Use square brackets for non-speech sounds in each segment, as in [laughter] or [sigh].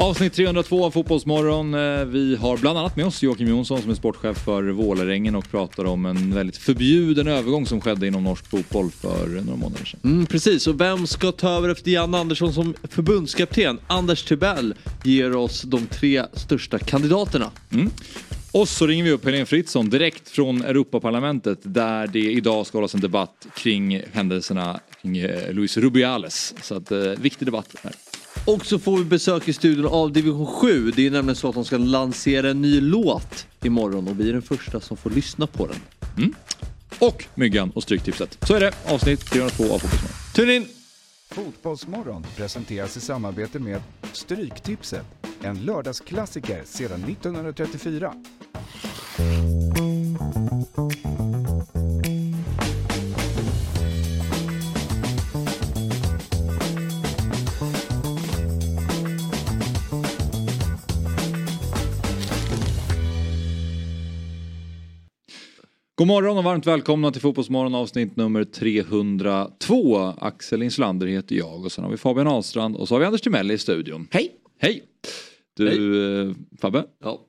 Avsnitt 302 av Fotbollsmorgon. Eh, vi har bland annat med oss Joakim Jonsson som är sportchef för Vålerengen och pratar om en väldigt förbjuden övergång som skedde inom norsk fotboll för några månader sedan. Mm, precis, och vem ska ta över efter Jan Andersson som förbundskapten? Anders Tibell ger oss de tre största kandidaterna. Mm. Och så ringer vi upp Helene Fritzon direkt från Europaparlamentet där det idag ska hållas en debatt kring händelserna kring eh, Luis Rubiales. Så att, eh, viktig debatt här. Och så får vi besök i studion av Division 7. Det är nämligen så att de ska lansera en ny låt imorgon och vi är den första som får lyssna på den. Mm. Och Myggan och Stryktipset. Så är det, avsnitt 302 av Fotbollsmorgon. Tune in! Fotbollsmorgon presenteras i samarbete med Stryktipset, en lördagsklassiker sedan 1934. God morgon och varmt välkomna till Fotbollsmorgon avsnitt nummer 302. Axel Inslander heter jag och sen har vi Fabian Ahlstrand och så har vi Anders Timell i studion. Hej! Hej! Du Hej. eh, Fabbe? Ja.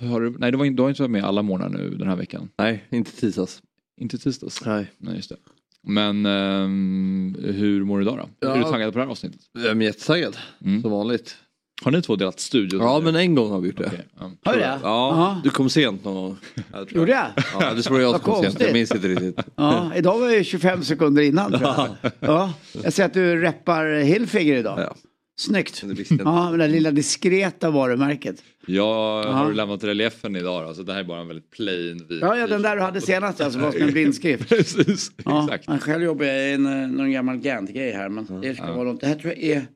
Har du, nej du, har inte varit med alla morgnar nu den här veckan. Nej, inte tisdags. Inte tisdags. Nej. Nej just det. Men ehm, hur mår du idag då? Ja. Är du taggad på det här avsnittet? Jag är jättetaggad, Mm. som vanligt. Har ni två delat studio? Ja, men en gång har vi gjort det. Okej, ja. Har du det? Ja, Ja. du kom sent någon gång. Jag tror Gjorde jag? Ja, det var jag som kom sent, jag minns inte riktigt. Ja, idag var det 25 sekunder innan tror jag. Ja, jag ser att du reppar Hilfiger idag. Ja. Snyggt. Jag. Ja, med det lilla diskreta varumärket. Jag Ja. har lämnat reliefen idag då, så det här är bara en väldigt plain vit Ja, ja den där du hade senast alltså, var som en blindskrift. [laughs] Precis, Ja, exakt. han själv jobbar i en, eh, någon gammal Gant-grej här. Men det ska vara något. Det här tror jag är,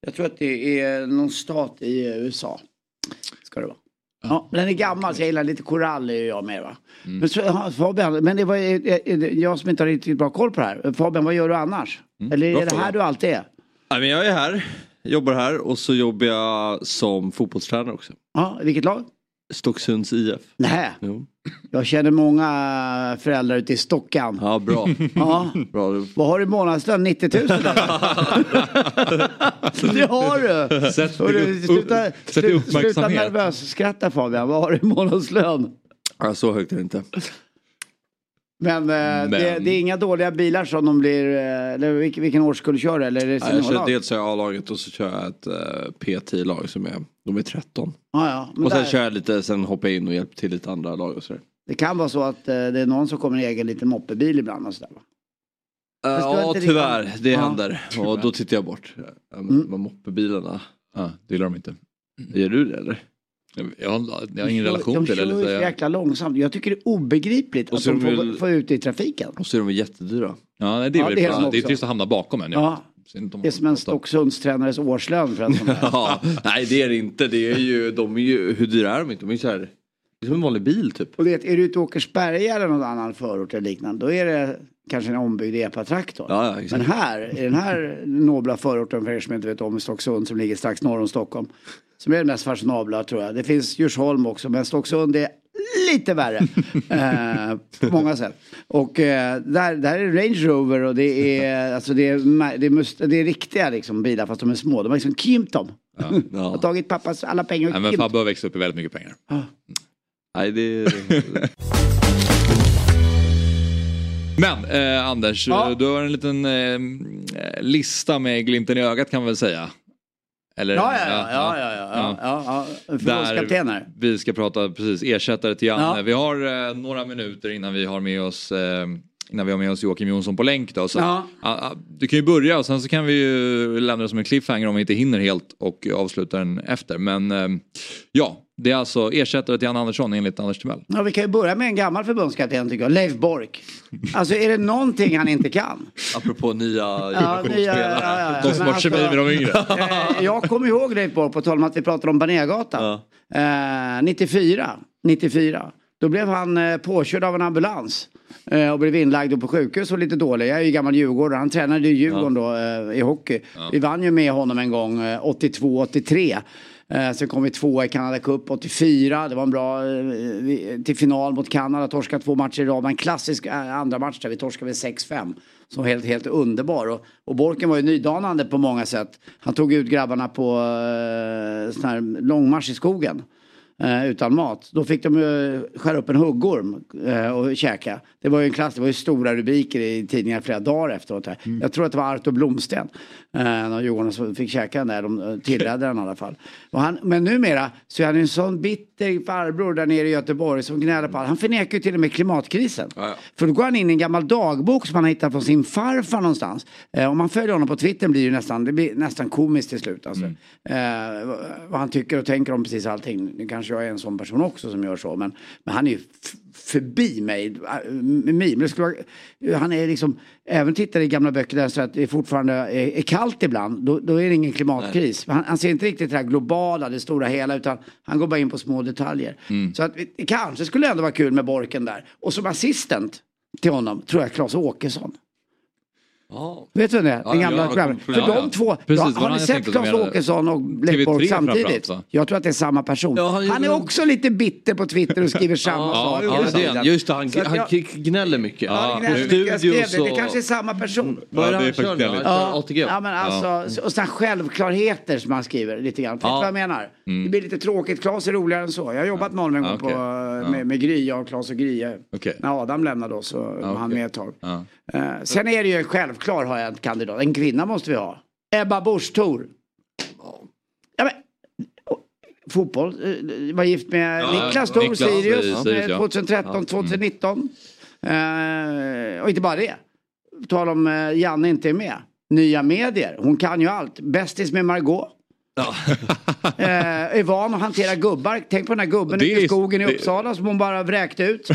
jag tror att det är någon stat i USA. Ska det vara. Ja, den är gammal så jag gillar lite korall är jag med va. Mm. Men så, ja, Fabian, men det var är det jag som inte har riktigt bra koll på det här. Fabian, vad gör du annars? Mm. Eller är det här du alltid är? Nej, men jag är här, jobbar här och så jobbar jag som fotbollstränare också. Ja, vilket lag? Stocksunds IF. Nej, Jo. jag känner många föräldrar ute i Stockan. Ja, bra. Ja. bra. Vad har du i månadslön? 90 000? [laughs] [laughs] det har du! Sätt, Hörru, sluta, i sluta, sluta nervös skratta Fabian. Vad har du i månadslön? Ja, så högt är det inte. Men, eh, Det, det är inga dåliga bilar som de blir, eh, eller vilken, vilken årskull kör du? Eller är det Ja, jag kör, dels har jag A-laget och så kör jag ett uh, P10-lag som är, de är 13. Ja, ja. Men Och sen där, kör jag lite, sen hoppar jag in och hjälper till lite andra lag och sådär. Det kan vara så att eh, det är någon som kommer i egen liten moppebil ibland och sådär va? Uh, ja tyvärr, riktigt- det Ja. händer. Och då tittar jag bort. Mm. Moppebilarna. Ja, det gillar de inte. Gör du det eller? Jag har, jag har ingen De relation till det. De kör så jäkla långsamt. Jag tycker det är obegripligt Och att de är de får, väl- får ut det i trafiken. Och så är de jättedyra. Ja, nej, det är, Ja, väl det är de det är trist att hamna bakom en. Ja. Det är som en kostar. Stocksundstränarens årslön för en sån där. Ja, nej det är det inte. Det är ju, de är ju, hur dyra är de inte? De är ju så här, det är som en vanlig bil typ. Och vet, är du ute i Åkersberga eller någon annan förort eller liknande, då är det kanske en ombyggd epatraktor. Ja, ja. Men här, i den här nobla förorten för er som inte vet om, i Stocksund som ligger strax norr om Stockholm, som är den mest fashionabla tror jag. Det finns Djursholm också, men Stocksund är lite värre [laughs] eh, på många sätt. Och eh, där, där är det Range Rover och det är, [laughs] alltså det är, det är, det är riktiga liksom, bilar fast de är små. De har liksom krympt dem. [laughs] har Ja. tagit pappas alla pengar och Nej, men. Fabbe har växt upp i väldigt mycket pengar. Nej det. Men eh, Anders, Ja. du har en liten eh, lista med glimten i ögat kan man väl säga. Eller, Ja, ja, ja, ja, ja, ja, ja, ja. Där vi ska prata precis ersättare till Janne. Ja. Vi har eh, några minuter innan vi har med oss eh, innan vi har med oss Joakim Jonsson på länk då. Så, Ja. ah, ah, du kan ju börja och sen så kan vi ju lämna det som en cliffhanger om vi inte hinner helt och avsluta den efter. Men eh, ja, det är alltså ersättare till Janne Andersson enligt Anders Timell. Ja, vi kan ju börja med en gammal förbundskapten tycker jag, Leif Bork. Alltså är det någonting han inte kan? Apropå nya Ja, generationsspelare. nya- ja, ja, ja. De som Men har kemi alltså- med de yngre. Eh, jag kommer ihåg Leif Bork på tal om att vi pratade om Banérgatan. Eh, 94, 94. Då blev han eh, påkörd av en ambulans. Eh, och blev inlagd på sjukhus och lite dålig. Jag är ju gammal djurgårdare. Han tränade ju Djurgården då eh, i hockey. Vi vann ju med honom en gång, eh, 82-83. Eh, sen kom vi tvåa i Canada Cup 84. Det var en bra eh, till final mot Kanada. Torskade två matcher i rad. En klassisk eh, andra match där vi torskade med 6-5. Som helt, helt underbar. Och, och Borken var ju nydanande på många sätt. Han tog ut grabbarna på eh, sån här långmarsch i skogen eh, utan mat. Då fick de ju skära upp en huggorm eh, och käka. Det var ju en klass, det var ju stora rubriker i tidningar flera dagar efteråt. Här. Mm. Jag tror att det var Artur Blomsten, eh, av Djurgården, som fick käka den där. De eh, tillredde den i alla fall. Han, men numera så är han en sån bitter farbror där nere i Göteborg som gnäller på allt. Han förnekar ju till och med klimatkrisen. Ja, ja. För då går han in i en gammal dagbok som han har hittat från sin farfar någonstans. Eh, om man följer honom på Twitter blir det nästan, det blir nästan komiskt till slut. Alltså. Eh, vad- han tycker och tänker om precis allting. Nu kanske jag är en sån person också som gör så. Men, men han är ju förbi mig. äh, mig. Men det skulle vara, han är liksom, även tittar i gamla böcker där så att det fortfarande är, är kallt ibland. Då, då är det ingen klimatkris. Han, han ser inte riktigt det här globala, det stora hela. Utan han går bara in på små detaljer. Så att det kanske skulle ändå vara kul med Borken där. Och som assistent till honom tror jag Claes Åkesson. Ja. Vet du det Den gamla ja, programmet. För ja, de ja. två, Precis, har ni sett menade. Åkesson och Leif TV3 Bork framförallt, samtidigt? Jag tror att det är samma person. Ja, han är också lite bitter på Twitter och skriver samma Ja, sak. ja, det är tiden. han. Just det, han, han jag- gnäller mycket. Ja, gnäller mycket. jag skrev det. det kanske är samma person. Ja, det är faktiskt. Ja. Ja, men alltså, och sådana självklarheter som han skriver lite grann. Vet du Ja. vad jag menar? Det blir lite tråkigt. Claes är roligare än så. Jag har jobbat med honom en gång okej. på, med, med Gry, jag och Claes och Gry. När Adam lämnade oss så var han med ett tag. Eh, sen är det ju självklart har jag en kandidat. En kvinna måste vi ha. Ebba Busch Thor. Ja, men, fotboll. eh, Var gift med Ja, Niklas Thor, Sirius. Sirius, eh, ja. 2013, 2019. Eh, och inte bara det. Tal om uh, Janne inte är med. Nya medier. Hon kan ju allt. Bästis med Margot. [laughs] eh, är van att hantera gubbar. Tänk på den här gubben ute i skogen i Uppsala som hon bara vräkte ut.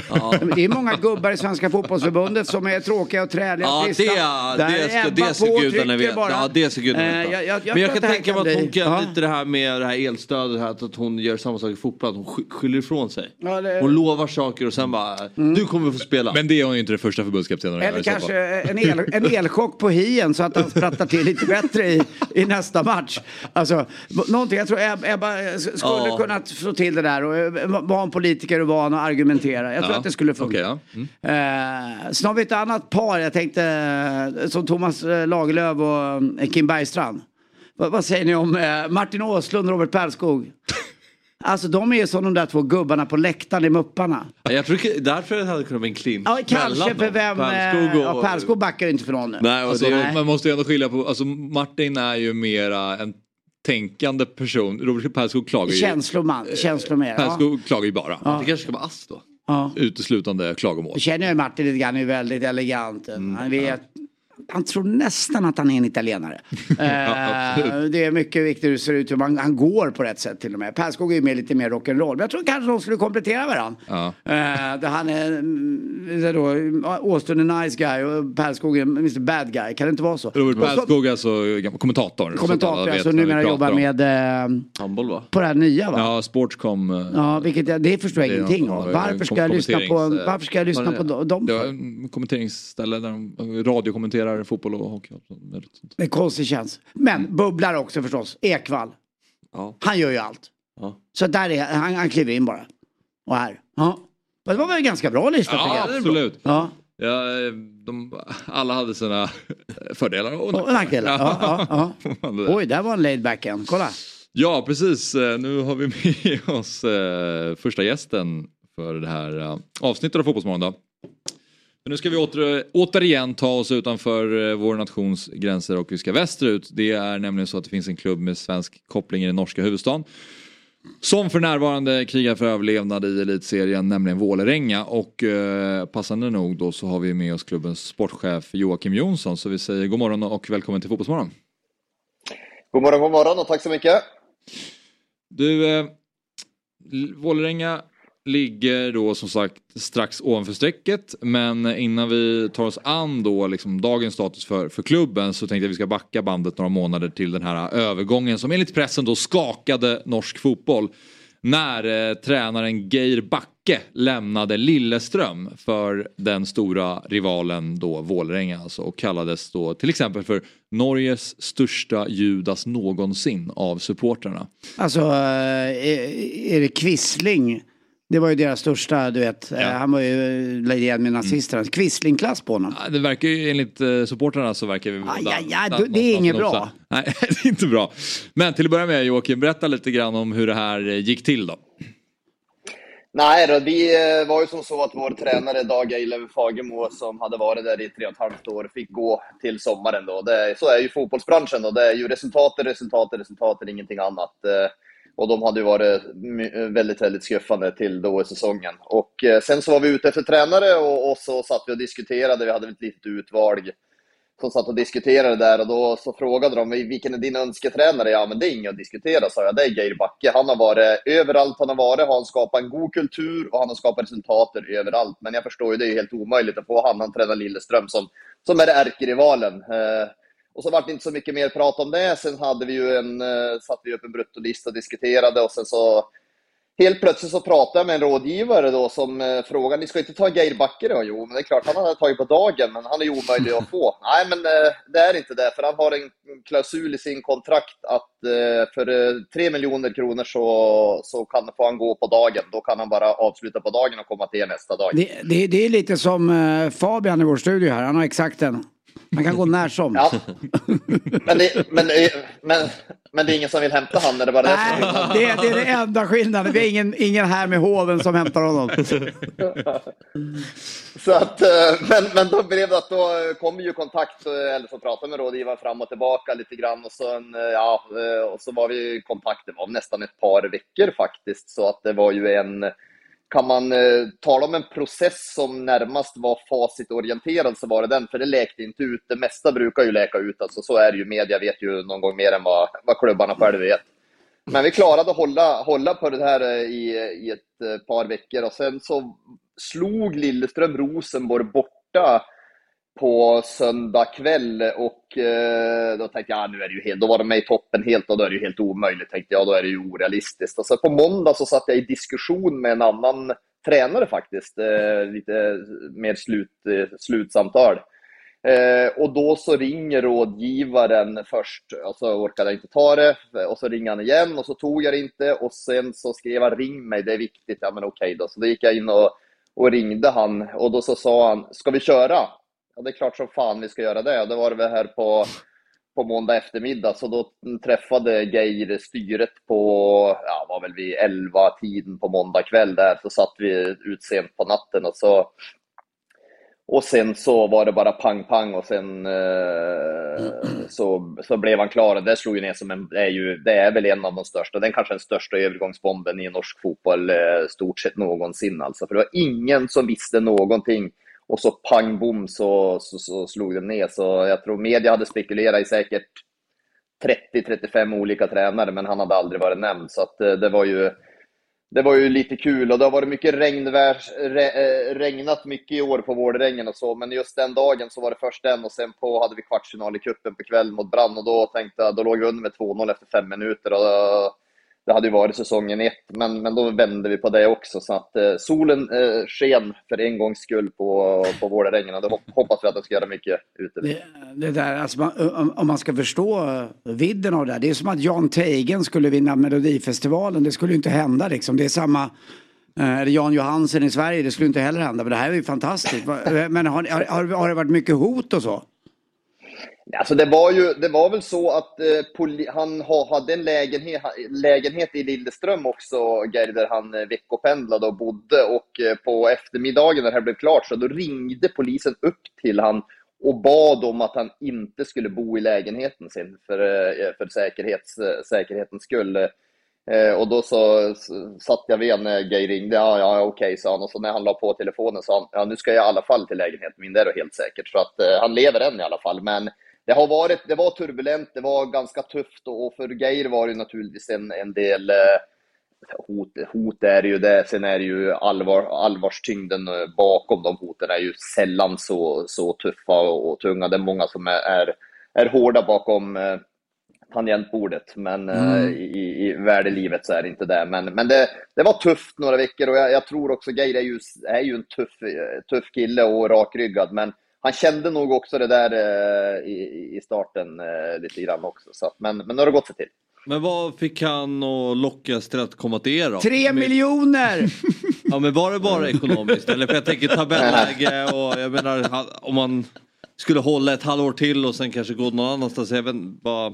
Det är många gubbar i Svenska fotbollsförbundet som är tråkiga och träliga och Ja, trista. det, Där det, ska, det ska och gudarna veta. bara. Ja, det ska gudarna Eh, veta. jag- jag- jag Men jag kan tänka mig att hon kan ja. lite det här med det här elstödet, här, att hon gör samma sak i fotboll, att hon sky- skyller ifrån sig. Ja, det- Hon lovar saker och sen bara, du kommer få spela. Men det är hon ju inte den första förbundskaptenen Eller kanske en, el, en elchock på hien så att han sprattar till lite bättre i, i nästa match. Alltså, någonting, jag tror Eb- Ebba skulle Ja. kunna få till det där och eh, vara en politiker och vara en och argumentera. Jag tror Ja, att det skulle funka. okej, ja. Mm. Eh, sen har vi ett annat par, jag tänkte eh, som Thomas eh, Lagerlöf och eh, Kim Bergstrand. Vad, vad säger ni om eh, Martin Åslund och Robert Perskog? [laughs] Alltså de är ju som de där två gubbarna på läktaren i Mupparna. Ja, Jag tror därför det hade kunnat bli en clinch. Ja, kanske för vem... eh, Perskog och... ja, Perskog backar ju inte för någon nu. Nej, Alltså, det, Man måste ju ändå skilja på, alltså Martin är ju mera en tänkande person. Robert Perskog klagar ju. Känsloman, känslomer. Ja. Perskog klagar ju bara. det kanske ska vara ass då. Ja. Uteslutande klagomål. Jag känner ju Martin lite grann, han är väldigt elegant. Mm, Han vet han tror nästan att han är en italienare. [laughs] eh, det är mycket viktigt hur det ser ut, hur man, han går på rätt sätt till och med. Perskog är ju med lite mer rock'n'roll. Men jag tror kanske de skulle komplettera varandra. Ja. Eh, där han är, mm, då, Åström är nice guy och Perskog är Mr Bad guy. Kan det inte vara så? Robert Perskog är alltså kommentator. Kommentator, alltså numera jobbar om. med eh, Handboll va? på det här nya va? Ja, Sportscom. eh, Ja, vilket jag, det förstår jag Det är ingenting av, Varför ska jag lyssna på, varför ska jag lyssna på dem? Det var en kommenteringsställe där de radiokommenterar fotboll och hockey. är konstig tjänst. Men bubblar också förstås. Ekvall. Ja. Han gör ju allt. Ja. Så där är han, han kliver in bara. Och här. Ja. Det var väl en ganska bra lista Ja, jag. absolut. Ja, Ja, de, alla hade sina fördelar och nackdelar. Ja, ja, ja. [laughs] Oj, där var en laid back en. Kolla. Ja, precis. Eh, Nu har vi med oss eh, första gästen för det här eh, avsnittet av Fotbollsmorgon. Men nu ska vi åter, återigen ta oss utanför eh, vår nations gränser och vi ska västerut. Det är nämligen så att det finns en klubb med svensk koppling i den norska huvudstaden. Som för närvarande krigar för överlevnad i elitserien, nämligen Vålerenga. Och eh, passande nog då så har vi med oss klubbens sportchef Joakim Jonsson. Så vi säger god morgon och välkommen till Fotbollsmorgon. God morgon, god morgon och tack så mycket. Du, eh, Vålerenga ligger då som sagt strax ovanför strecket. Men innan vi tar oss an då liksom dagens status för, för klubben så tänkte jag vi ska backa bandet några månader till den här övergången som enligt pressen då skakade norsk fotboll. när eh, tränaren Geir Backe lämnade Lilleström för den stora rivalen då Vålerenga alltså och kallades då till exempel för Norges största Judas någonsin av supportrarna. Alltså, eh, är, är det Quisling? Det var ju deras största, du vet. Ja. Eh, Han var ju eh, igen med nazisterna. Quisling-klass på honom. Ja, Det verkar ju enligt eh, supportrarna så verkar vi aj, aj, där du- det är inget bra. Nej, [laughs] det är inte bra. Men till att börja med Joakim, berätta lite grann om hur det här gick till då. Nej då, vi eh, var ju som så att vår tränare Dag Eilöf Fagemo som hade varit där i tre och ett halvt år fick gå till sommaren då. Det, så är ju fotbollsbranschen då. Det är ju resultatet, resultatet, resultatet, ingenting annat. Och de hade ju varit väldigt, väldigt skuffande till då i säsongen. Och eh, sen så var vi ute efter tränare och, och så satt vi och diskuterade. Vi hade ett litet utvalg som satt och diskuterade där och då så frågade de vilken är din önsketränare? Ja, men det är inget att diskutera, sa jag. Det är Geir Backe. Han har varit överallt han har varit, har han skapat en god kultur och han har skapat resultater överallt. Men jag förstår ju, det är helt omöjligt att få han, han tränar Lilleström som, som är ärkerivalen. Eh, och så var det inte så mycket mer prat om det. Sen hade vi ju en, eh, satte vi upp en bruttolista och diskuterade och sen så Helt plötsligt så pratade jag med en rådgivare då som eh, frågade, ni ska inte ta Geir Backe då? Jo, men det är klart, han hade tagit på dagen, men han är ju omöjlig att få. [laughs] Nej, men eh, det är inte det, för han har en klausul i sin kontrakt att för eh, 3 miljoner kronor så, så kan, får han gå på dagen. Då kan han bara avsluta på dagen och komma till er nästa dag. Det, det, det är lite som Fabian i vår studio här, han har exakt den. Man kan gå när som. Ja. Men, det, men, eh, men, men det är ingen som vill hämta han, är det bara det som är Nej, det, det är det enda skillnaden. Vi har ingen, ingen här med hoven som hämtar honom. Så att, eh, men, men då blev det att då kom ju kontakt, eh, eller så pratade med rådgivaren fram och tillbaka lite grann och så, en, eh, ja, och så var vi i kontakt, det var nästan ett par veckor faktiskt, så att det var ju en, kan man eh, tala om en process som närmast var facitorienterad så var det den, för det läkte inte ut. Det mesta brukar ju läka ut, alltså så är det ju. Media vet ju någon gång mer än vad, vad klubbarna själva vet. Men vi klarade att hålla, hålla på det här eh, i, i ett eh, par veckor och sen så slog Lilleström Rosenborg borta på söndag kväll och eh, då tänkte jag, ja, nu är det ju helt, då var de med i toppen helt och då är det ju helt omöjligt, tänkte jag, då är det ju orealistiskt. Och så på måndag så satt jag i diskussion med en annan tränare faktiskt, eh, lite mer slut, eh, slutsamtal. Eh, och då så ringer rådgivaren först, alltså, och så orkade jag inte ta det, och så ringer han igen och så tog jag det inte och sen så skrev han ring mig, det är viktigt, ja men okej då. Så då gick jag in och, och ringde han och då så sa han, ska vi köra? Ja, det är klart som fan vi ska göra det. Och det var det väl här på, på måndag eftermiddag, så då träffade Geir styret på, ja, var väl vid 11-tiden på måndag kväll där, så satt vi ut sent på natten och så och sen så var det bara pang pang och sen eh, så, så blev han klar och det slog ju ner som en, det är ju, det är väl en av de största, den kanske den största övergångsbomben i norsk fotboll eh, stort sett någonsin alltså. För det var ingen som visste någonting och så pang bom så, så, så slog den ner. Så jag tror media hade spekulerat i säkert 30-35 olika tränare men han hade aldrig varit nämnd. Så att eh, det var ju det var ju lite kul och det har varit mycket regnvär, re, eh, regnat mycket i år på Vårdrängen och så, men just den dagen så var det först den och sen på hade vi kvartsfinal i cupen på kvällen mot Brann och då tänkte jag, då låg vi under med 2-0 efter fem minuter och då, det hade ju varit säsongen ett, men, men då vände vi på det också så att eh, solen eh, sken för en gångs skull på, på Vålerengen och då hoppas vi att den ska göra mycket ute. Det, det där, alltså man, om, om man ska förstå eh, vidden av det här. Det är som att Jan Teigen skulle vinna Melodifestivalen. Det skulle ju inte hända liksom. Det är samma, eh, eller Jan Johansen i Sverige. Det skulle inte heller hända. Men det här är ju fantastiskt. [laughs] Eh, men har, har, har det varit mycket hot och så? Alltså det var ju, det var väl så att eh, poli, han ha, hade en lägenhet, lägenhet i Lilleström också, Geir, där han eh, veckopendlade och bodde. Och eh, på eftermiddagen när det här blev klart så då ringde polisen upp till han och bad om att han inte skulle bo i lägenheten sin för, eh, för säkerhets, eh, säkerhetens skull. Eh, och då så, så satt jag vid när Geir ringde. Ja, ja, okej, sa han. Och så när han la på telefonen sa han, ja, nu ska jag i alla fall till lägenheten min, det är då helt säkert. Så att eh, han lever än i alla fall. Men det har varit, det var turbulent, det var ganska tufft och, för Geir var det naturligtvis en, en del eh, hot, hot är ju det. Sen är det ju allvar, allvarstyngden eh, bakom de hoten är ju sällan så, så tuffa och, och tunga. Det är många som är, är, är hårda bakom eh, tangentbordet. Men mm. i, i värdelivet så är det inte det. Men, men det, det var tufft några veckor och jag, jag tror också Geir är ju, är ju en tuff, tuff kille och rakryggad. Men han kände nog också det där eh, i, i starten eh, lite grann också. Så, men, men nu har det gått sig till. Men vad fick han att lockas till att komma till er då? Tre miljoner! [laughs] ja men var det bara ekonomiskt? Eller för jag tänker tabelläge och jag menar om man skulle hålla ett halvår till och sen kanske gå någon annanstans. Jag vet bara...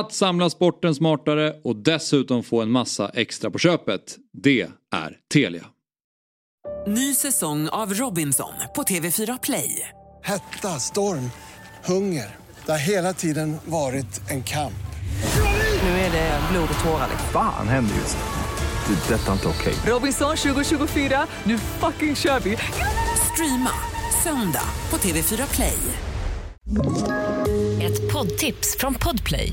att samla sporten smartare och dessutom få en massa extra på köpet, det är Telia. Ny säsong av Robinson på TV4 Play. Hetta, storm, hunger. Det har hela tiden varit en kamp. Nu är det blod och tårar. Fan händer just det. det detta är inte okej. Okay. Robinson 2024, nu fucking kör vi. Streama söndag på TV4 Play. Ett poddtips från Podplay.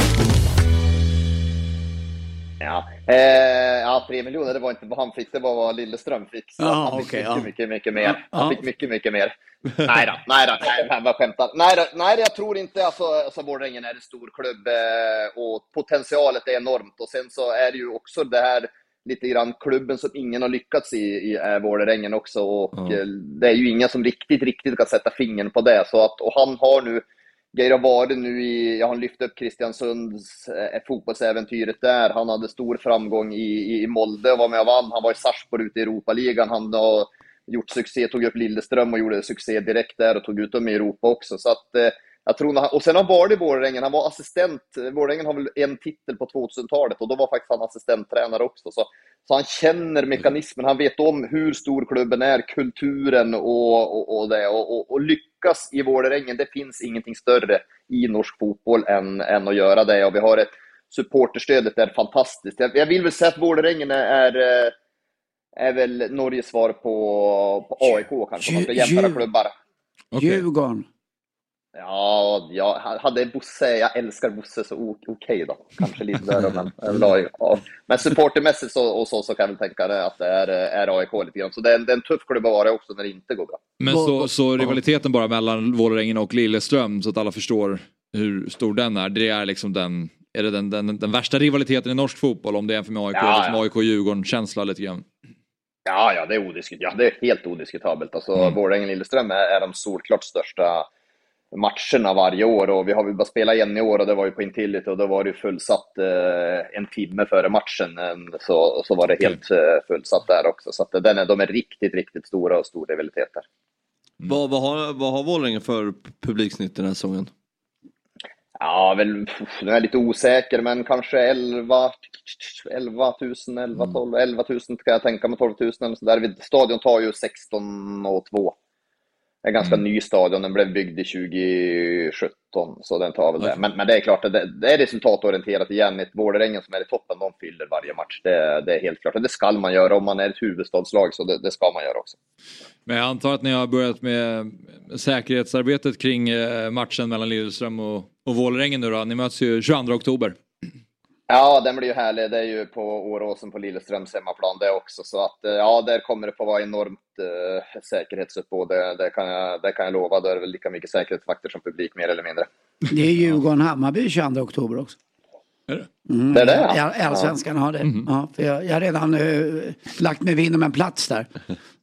Ja, eh, ja, tre miljoner det var inte vad han fick, det var vad Lilleström fick. Så Aha, han fick okay, mycket, ja. mycket, mycket mer. Han fick mycket, mycket mer. [laughs] nej då, nej då, nej, han bara skämtar. Nej, då, nej, jag tror inte, alltså, alltså Vålerengen är en stor klubb eh, och potentialet är enormt. Och sen så är det ju också det här lite grann klubben som ingen har lyckats i, i är Vålerengen också. Och mm. det är ju ingen som riktigt, riktigt kan sätta fingern på det. Så att, och han har nu Geir har varit nu i, jag har lyft upp Kristiansunds eh, fotbollsäventyret där. Han hade stor framgång i, i Molde och var med och vann. Han var i Sarpsborg ute i Europaligan. Han har gjort succé, tog upp Lilleström och gjorde succé direkt där och tog ut dem i Europa också. Så att, eh, jag tror han, och sen har han varit i Vålerengen. Han var assistent. Vålerengen har väl en titel på 2000-talet och då var faktiskt han assistenttränare också. Så, så han känner mekanismen. Han vet om hur stor klubben är, kulturen och, och, och det. Och, och, och lyckas i Vålerengen, det finns ingenting större i norsk fotboll än, än att göra det. Och vi har ett supporterstödet är fantastiskt. Jag, jag vill väl säga att Vålerengen är, är, är väl Norges svar på, på AIK kanske, om man ska jämföra klubbar. Okay. Djurgården. Ja, jag hade Bosse, jag älskar Bosse så okej okay då. Kanske lite där, men [laughs] överlag. Ja. Men supportermässigt så, och så, så kan jag väl tänka det att det är, är AIK lite grann. Så det är, det är en tuff klubb att vara också när det inte går bra. Men så, så rivaliteten bara mellan Vålerengen och Lilleström så att alla förstår hur stor den är. Det är liksom den, är det den, den, den värsta rivaliteten i norsk fotboll om det jämför med AIK, ja, ja. AIK Djurgården-känsla lite grann. Ja, ja, det är, odiskut ja, det är helt odiskutabelt. Alltså, mm. Vålerengen-Lilleström är, är de solklart största matcherna varje år och vi har väl bara spelat en i år och det var ju på Intility och då var det fullsatt eh, en timme före matchen. Så, så var det helt eh, fullsatt där också. Så att den är, de är riktigt, riktigt stora och stor rivalitet där. Mm. Vad, vad har, vad har Vålerengen för publiksnitt den här säsongen? Ja, väl, nu är jag lite osäker, men kanske 11, 11 000, 11, 12, 11 000 kan jag tänka mig, 12 000 eller så där. Stadion tar ju 16 och 2 det är en ganska mm. ny stadion, den blev byggd i 2017, så den tar väl det. Men, men det är klart, det, det är resultatorienterat igen. Ett Vålerengen som är i toppen, de fyller varje match. Det, det är helt klart, och det ska man göra om man är ett huvudstadslag, så det, det, ska man göra också. Men jag antar att ni har börjat med säkerhetsarbetet kring eh, matchen mellan Lilleström och, och Vålerengen nu då. Ni möts ju 22 oktober. Ja, den blir ju härlig. Det är ju på Åråsen på Lilleströms hemmaplan det också. Så att eh, ja, där kommer det få vara enormt uh, säkerhetsuppbåd. Det, det, kan jag, det kan jag lova. Då är det väl lika mycket säkerhetsvakter som publik mer eller mindre. Det är Djurgården-Hammarby 22 oktober också. Är det? Mm. Det är det ja. Allsvenskan har det. Mm. Ja, för jag, jag har redan uh, lagt mig vinn om en plats där.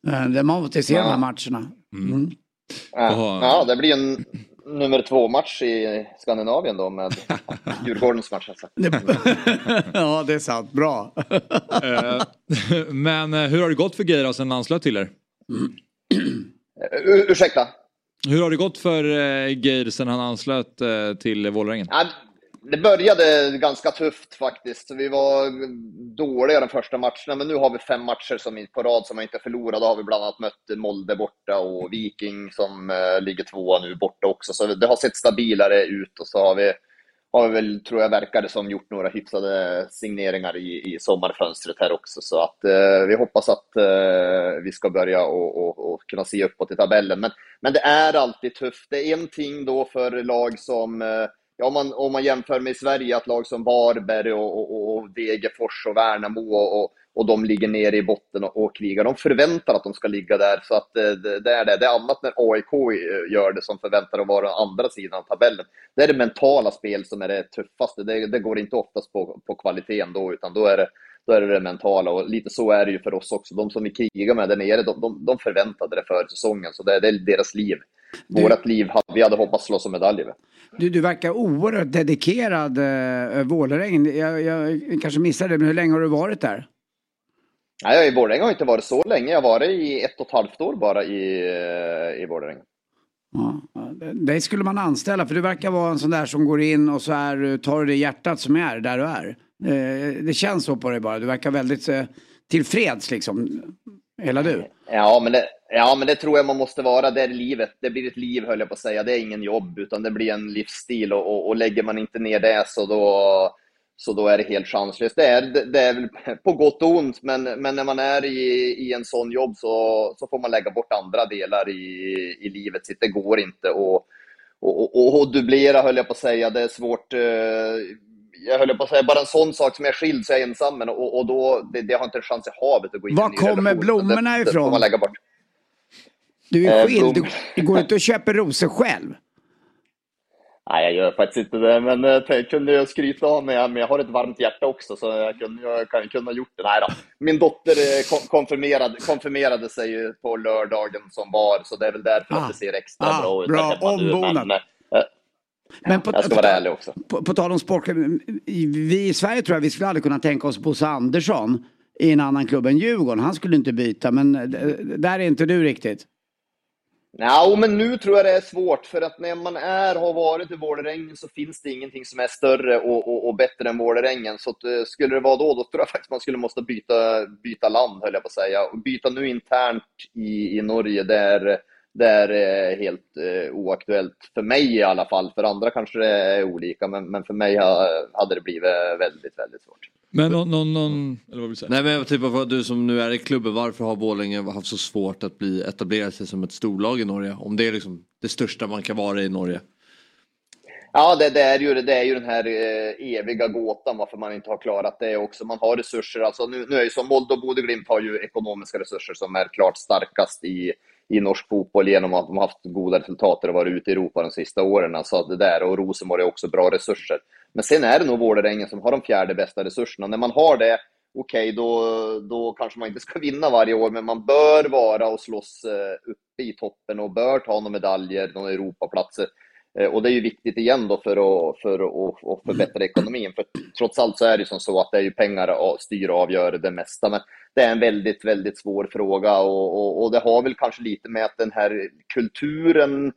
Uh, [laughs] det man måste se ja. de här matcherna. Mm. Ja. ja, det blir en nummer två-match i Skandinavien då med [laughs] Djurgårdens match. Alltså. [laughs] ja, det är sant. Bra. Eh, Men eh, hur har det gått för Geir sen han anslöt till er? Ur- ursäkta? Hur har det gått för eh, Geir sen han anslöt till Vålerengen? Ja, det började ganska tufft faktiskt. Vi var dåliga de första matcherna, men nu har vi fem matcher som på rad som vi inte förlorat. Då har vi bland annat mött Molde borta och Viking som eh, ligger tvåa nu borta också. Så det har sett stabilare ut och så har vi, har vi väl, tror jag, verkar det som gjort några hyfsade signeringar i, i sommarfönstret här också. Så att eh, vi hoppas att eh, vi ska börja och, och, och kunna se uppåt i tabellen. Men, men det är alltid tufft. Det är en ting då för lag som eh, Ja, om, man, om man jämför med Sverige, att lag som Varberg och, och, och Degerfors och Värnamo och, och, och de ligger nere i botten och, och krigar. De förväntar att de ska ligga där, så att eh, det, det är det. Det är annat när AIK eh, gör det som förväntar att vara andra sidan av tabellen. Det är det mentala spel som är det tuffaste. Det, det går inte oftast på, på kvaliteten då, utan då är det då är det det mentala och lite så är det ju för oss också. De som vi krigar med där nere, de, de, de förväntade det för säsongen, så det, det är deras liv. Vårat liv, vi hade hoppats slåss om medaljer. med. Du, du verkar oerhört dedikerad äh, Vålerengen. Jag, jag kanske missade det, men hur länge har du varit där? Nej, jag i Vålerenga har inte varit så länge. Jag har varit i ett och ett halvt år bara i, eh, i Vålerenga. Ja, dig skulle man anställa för du verkar vara en sån där som går in och så är, tar du det hjärtat som är där du är. Eh, Det känns så på dig bara. Du verkar väldigt eh, tillfreds liksom. Hela du. Ja men, det, ja, men det tror jag man måste vara. Det är livet. Det blir ett liv, höll jag på att säga. Det är ingen jobb, utan det blir en livsstil. Och, och, och lägger man inte ner det så då, så då är det helt chanslöst. Det är, det, är väl på gott och ont, men, men när man är i, i en sån jobb så, så får man lägga bort andra delar i, i livet sitt. Det går inte att och, och, och dubblera, höll jag på att säga. Det är svårt. eh, Jag höll på att säga, bara en sån sak som jag är skild så är jag ensam, men, och, och då, det, det har inte en chans i havet att gå in Var i en ny kommer relation. blommorna det, Det ifrån? får man lägga bort. Du är Eh, skild. Du, blom- du går inte och köper rosor själv. Nej, jag gör faktiskt inte det, men eh, jag kunde jag skryta av mig, men jag har ett varmt hjärta också, så jag kunde, jag kunde ha gjort det. Nej då. Min dotter eh, kon- konfirmerade, konfirmerade sig på lördagen som var, så det är väl därför Ah. att det ser extra Ah, bra ut. bra. Men, eh, Men på, jag ska vara ärlig också. på, på tal om sport. Vi i Sverige tror jag vi skulle aldrig kunna tänka oss Bosse Andersson i en annan klubb än Djurgården. Han skulle inte byta, men eh, där är inte du riktigt. Ja, men nu tror jag det är svårt, för att när man är, har varit i Vålerengen så finns det ingenting som är större och, och, och bättre än Vålerengen. Så att, eh, skulle det vara då, då tror jag faktiskt man skulle måste byta, byta land, höll jag på att säga. Och byta nu internt i, i Norge, det är, det är eh, helt eh, oaktuellt. För mig i alla fall. För andra kanske det är olika, men, men för mig ha- hade det blivit väldigt, väldigt svårt. Men någon, någon, någon eller vad vill du säga? Nej men jag typ vad du som nu är i klubben, varför har Borlänge haft så svårt att bli etablera sig som ett storlag i Norge? Om det är liksom det största man kan vara i Norge. Ja, det, det, är ju, det är ju den här eh, eviga gåtan varför man inte har klarat det också. Man har resurser, alltså nu, nu är ju som Molde och Bodø/Glimt har ju ekonomiska resurser som är klart starkast i, i norsk fotboll genom att de har haft goda resultat och varit ute i Europa de sista åren. Alltså det där, och Rosenborg har också bra resurser. Men sen är det nog Vålerengen som har de fjärde bästa resurserna. När man har det, okej, då, då kanske man inte ska vinna varje år, men man bör vara och slåss eh, uppe i toppen och bör ta några medaljer, några Europaplatser. Eh, och det är ju viktigt igen då för att, för att, förbättra ekonomin. För trots allt så är det ju som så att det är ju pengar att styra och avgör det mesta. Men det är en väldigt, väldigt svår fråga och, och, och det har väl kanske lite med att den här kulturen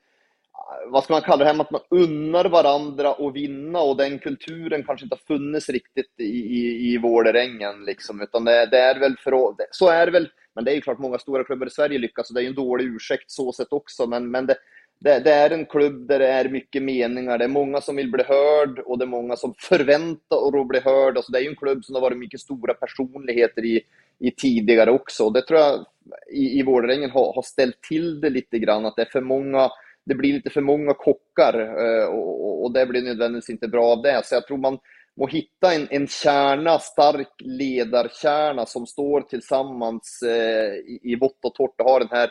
vad ska man kalla det här med att man unnar varandra att vinna och den kulturen kanske inte har funnits riktigt i, i, i Vålerengen liksom, utan det, det är väl för att- så är det väl, men det är ju klart många stora klubbar i Sverige lyckas och det är ju en dålig ursäkt så sett också, men, men det, det, det är en klubb där det är mycket meningar, det är många som vill bli hörd och det är många som förväntar att bli hörd, alltså det är ju en klubb som har varit mycket stora personligheter i, i tidigare också, det tror jag i, i Vålerengen har, har ställt till det lite grann, att det är för många det blir lite för många kockar eh, och, och- det blir nödvändigtvis inte bra av det. Så jag tror man må hitta en, en kärna, stark ledarkärna som står tillsammans eh, i, i vått och torrt och har den här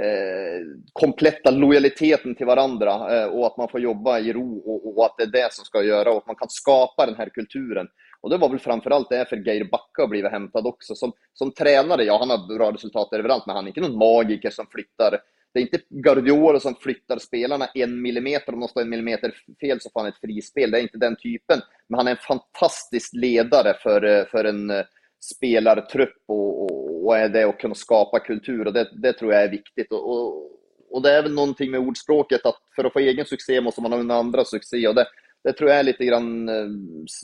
eh, kompletta lojaliteten till varandra eh, och att man får jobba i ro och, och att det är det som ska göra och att man kan skapa den här kulturen. Och det var väl framförallt därför Geir Backa har blivit hämtad också. Som, som tränare, ja han har bra resultat överallt, men han är inte någon magiker som flyttar Det är inte Guardiola som flyttar spelarna en millimeter, om de står en millimeter fel så får han ett frispel. Det är inte den typen. Men han är en fantastisk ledare för, eh, för en eh, spelartrupp och, och, och är det att kunna skapa kultur och det, det tror jag är viktigt. Och, och, och, det är väl någonting med ordspråket att för att få egen succé måste man ha en andra succé och det, det tror jag är lite grann eh,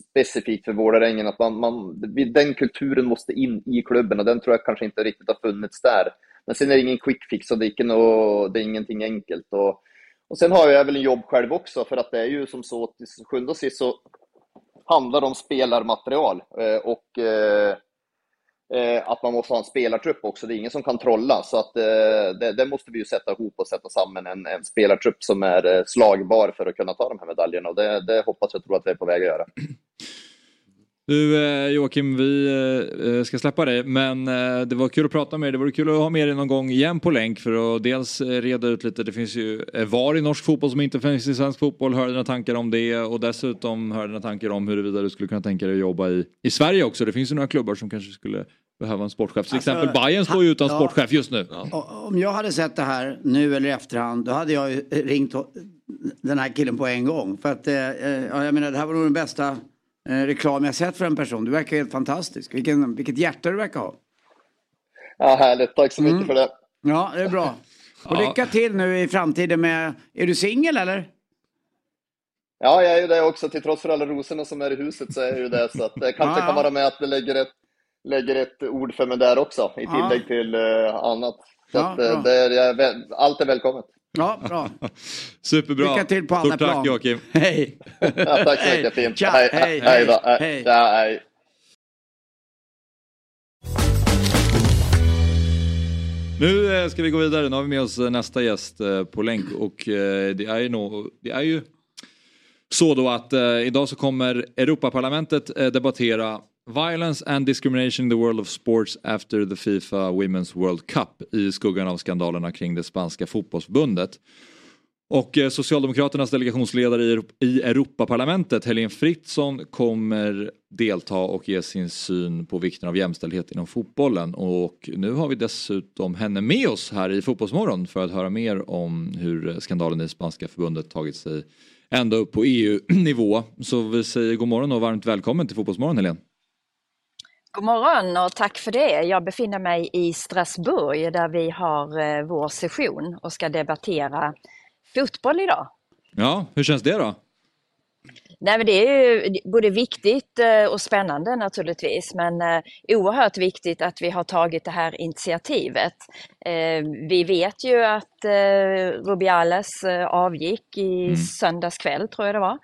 specifikt för Vålerengen att man, man, den kulturen måste in i klubben och den tror jag kanske inte riktigt har funnits där. Men sen är det ingen quick fix och det är, något, det är ingenting enkelt. Och, och sen har jag väl en jobb själv också för att det är ju som så till sjunde och sist så handlar om spelarmaterial eh, och eh, eh, att man måste ha en spelartrupp också. Det är ingen som kan trolla, så att eh, det, det måste vi ju sätta ihop och sätta samman en, en spelartrupp som är eh, slagbar för att kunna ta de här medaljerna och det, det hoppas jag tror att vi är på väg att göra. Du eh, Joakim, vi eh, ska släppa dig men eh, det var kul att prata med dig. Det vore kul att ha med dig någon gång igen på länk för att dels reda ut lite. Det finns ju VAR i norsk fotboll som inte finns i svensk fotboll. Höra dina tankar om det och dessutom höra dina tankar om huruvida du skulle kunna tänka dig att jobba i, i Sverige också. Det finns ju några klubbar som kanske skulle behöva en sportchef. Till alltså, exempel Bayern står ju utan ja, sportchef just nu. Ja. Om jag hade sett det här nu eller i efterhand då hade jag ringt den här killen på en gång. För att ja, jag menar det här var nog den bästa eh, reklam jag sett för en person. Du verkar helt fantastisk. Vilken, vilket hjärta du verkar ha. Ja, härligt. Tack så mycket mm. för det. Ja, det är bra. Och ja. lycka till nu i framtiden med... Är du singel eller? Ja, jag är ju det också. Till trots för alla rosorna som är i huset så är jag ju det. Så att det kanske ja. kan vara med att det lägger ett, lägger ett ord för mig där också. I tillägg ja. till uh, annat. Så att, uh, det är, allt är välkommet. Ja, bra. [laughs] Superbra. Lycka till på alla Stort plan. tack Joakim. [laughs] Hej. ja, tack så mycket. Fint. Tja, hej, hej, hej, då. hej. Ja, hej. Nu eh, ska vi gå vidare. Nu har vi med oss eh, nästa gäst eh, på länk och det är ju, no, det är ju så då att idag så kommer Europaparlamentet debattera Violence and discrimination in the world of sports after the Fifa Women's World Cup i skuggan av skandalerna kring det spanska fotbollsförbundet. Och eh, Socialdemokraternas delegationsledare i Europaparlamentet, Helene Fritzon, kommer delta och ge sin syn på vikten av jämställdhet inom fotbollen. Och nu har vi dessutom henne med oss här i Fotbollsmorgon för att höra mer om hur eh, skandalen i spanska förbundet tagit sig ända upp på EU-nivå. Så vi säger god morgon och varmt välkommen till Fotbollsmorgon Helene. God morgon och tack för det. Jag befinner mig i Strasbourg där vi har eh, vår session och ska debattera fotboll idag. Ja, hur känns det då? Nej, men det är både viktigt eh, och spännande naturligtvis, men eh, oerhört viktigt att vi har tagit det här initiativet. Vi vet ju att Rubiales avgick i mm. söndags kväll, tror jag det var.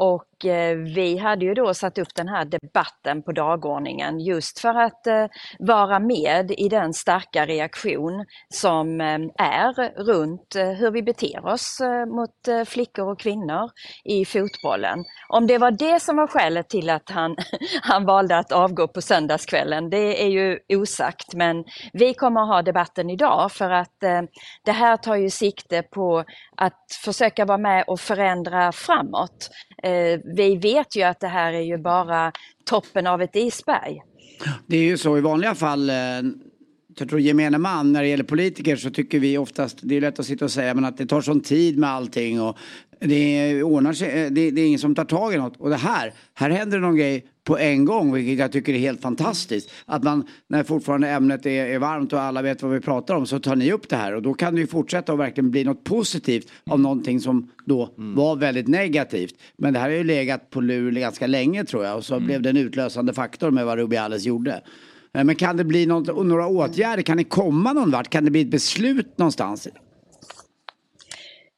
Och Eh, vi hade ju då satt upp den här debatten på dagordningen just för att eh, vara med i den starka reaktion som eh, är runt eh, hur vi beter oss eh, mot eh, flickor och kvinnor i fotbollen. Om det var det som var skälet till att han, [laughs] han valde att avgå på söndagskvällen, det är ju osagt. Men vi kommer att ha debatten idag för att det här tar ju sikte på att försöka vara med och förändra framåt. Eh, vi vet ju att det här är ju bara toppen av ett isberg. Det är ju så i vanliga fall eh, jag tror gemene man när det gäller politiker så tycker vi oftast, det är lätt att sitta och säga, men att det tar sån tid med allting och det ordnar sig, eh, det, det är ingen som tar tag i något. Och det här, här händer det någon grej på en gång, vilket jag tycker är helt fantastiskt. Att man, när fortfarande ämnet är, är, varmt och alla vet vad vi pratar om, så tar ni upp det här och då kan det ju fortsätta och verkligen bli något positivt av någonting som då mm. var väldigt negativt. Men det här har ju legat på lur ganska länge tror jag och så mm. blev det en utlösande faktor med vad Rubiales gjorde. Eh, men kan det bli något, några åtgärder? Kan det komma någon vart? Kan det bli ett beslut någonstans?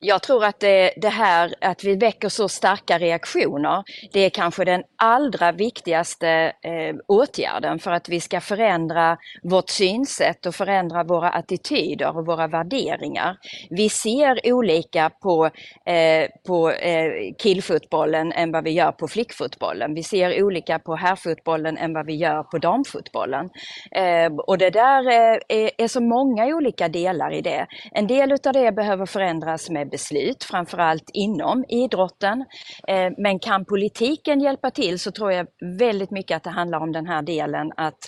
Jag tror att det, det, här att vi väcker så starka reaktioner, det är kanske den allra viktigaste eh, åtgärden för att vi ska förändra vårt synsätt och förändra våra attityder och våra värderingar. Vi ser olika på, eh, på eh, killfotbollen än vad vi gör på flickfotbollen. Vi ser olika på herrfotbollen än vad vi gör på damfotbollen. Eh, och det där eh, är, är så många olika delar i det. En del utav det behöver förändras med beslut, framförallt inom idrotten. Eh, Men kan politiken hjälpa till så tror jag väldigt mycket att det handlar om den här delen att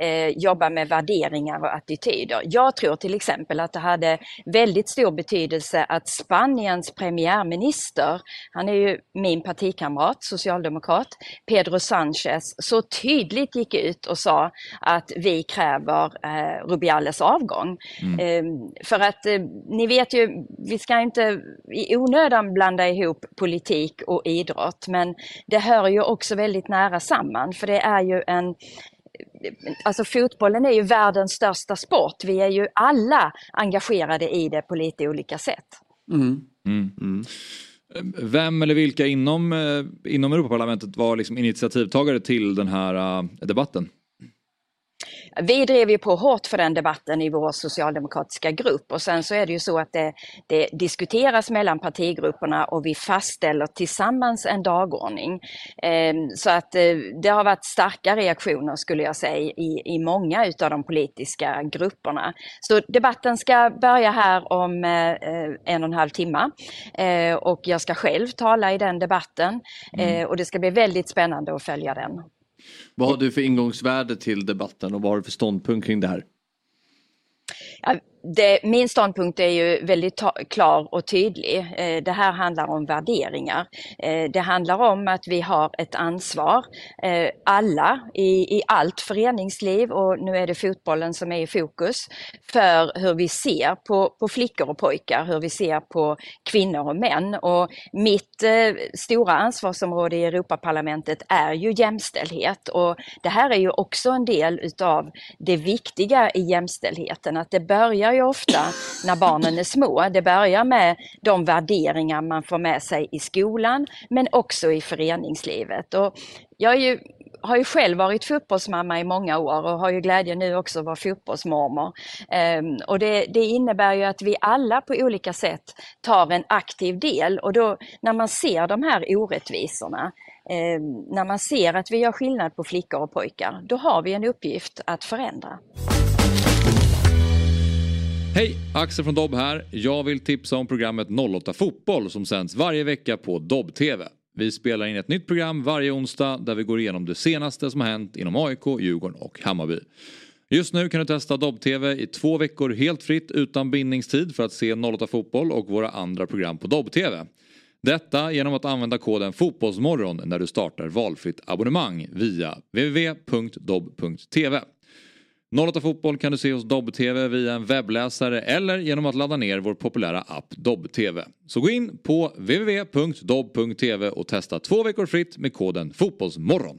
eh, jobba med värderingar och attityder. Jag tror till exempel att det hade väldigt stor betydelse att Spaniens premiärminister, han är ju min partikamrat, socialdemokrat, Pedro Sanchez, så tydligt gick ut och sa att vi kräver eh, Rubiales avgång. Eh, för att ni vet ju, vi ska inte i onödan blanda ihop politik och idrott, men det hör ju också väldigt nära samman, för det är ju en Alltså fotbollen är ju världens största sport. Vi är ju alla engagerade i det på lite olika sätt. Mm. Vem eller vilka inom, eh, inom Europaparlamentet var liksom initiativtagare till den här eh, debatten? Vi drev ju på hårt för den debatten i vår socialdemokratiska grupp och sen så är det ju så att det, det diskuteras mellan partigrupperna och vi fastställer tillsammans en dagordning. Eh, Så att eh, det har varit starka reaktioner skulle jag säga i, i många utav de politiska grupperna. Så debatten ska börja här om eh, eh, en och en halv timme och jag ska själv tala i den debatten Eh, och det ska bli väldigt spännande att följa den. Vad har du för ingångsvärde till debatten och vad har du för ståndpunkt kring det här? Det, min ståndpunkt är ju väldigt klar och tydlig. Eh, det här handlar om värderingar. Eh, det handlar om att vi har ett ansvar, eh, alla i, i allt föreningsliv och nu är det fotbollen som är i fokus, för hur vi ser på, på flickor och pojkar, hur vi ser på kvinnor och män. Och mitt stora ansvarsområde i Europaparlamentet är ju jämställdhet och det här är ju också en del utav det viktiga i jämställdheten, att det börjar ju ofta när barnen är små. Det börjar med de värderingar man får med sig i skolan men också i föreningslivet. Och jag är ju har ju själv varit fotbollsmamma i många år och har ju glädjen nu också att vara fotbollsmormor. Ehm, och det, det innebär ju att vi alla på olika sätt tar en aktiv del och då när man ser de här orättvisorna, ehm, när man ser att vi gör skillnad på flickor och pojkar, då har vi en uppgift att förändra. Hej! Axel från Dobb här. Jag vill tipsa om programmet 08 Fotboll som sänds varje vecka på Dobb-TV. Vi spelar in ett nytt program varje onsdag där vi går igenom det senaste som har hänt inom AIK, Djurgården och Hammarby. Just nu kan du testa Dobb-TV i två veckor helt fritt utan bindningstid för att se 08 Fotboll och våra andra program på Dobb-TV. Detta genom att använda koden Fotbollsmorgon när du startar valfritt abonnemang via www.dobb.tv. 08 Fotboll kan du se hos Dobb-TV via en webbläsare eller genom att ladda ner vår populära app Dobb-TV. Så gå in på www.dobb.tv och testa två veckor fritt med koden Fotbollsmorgon.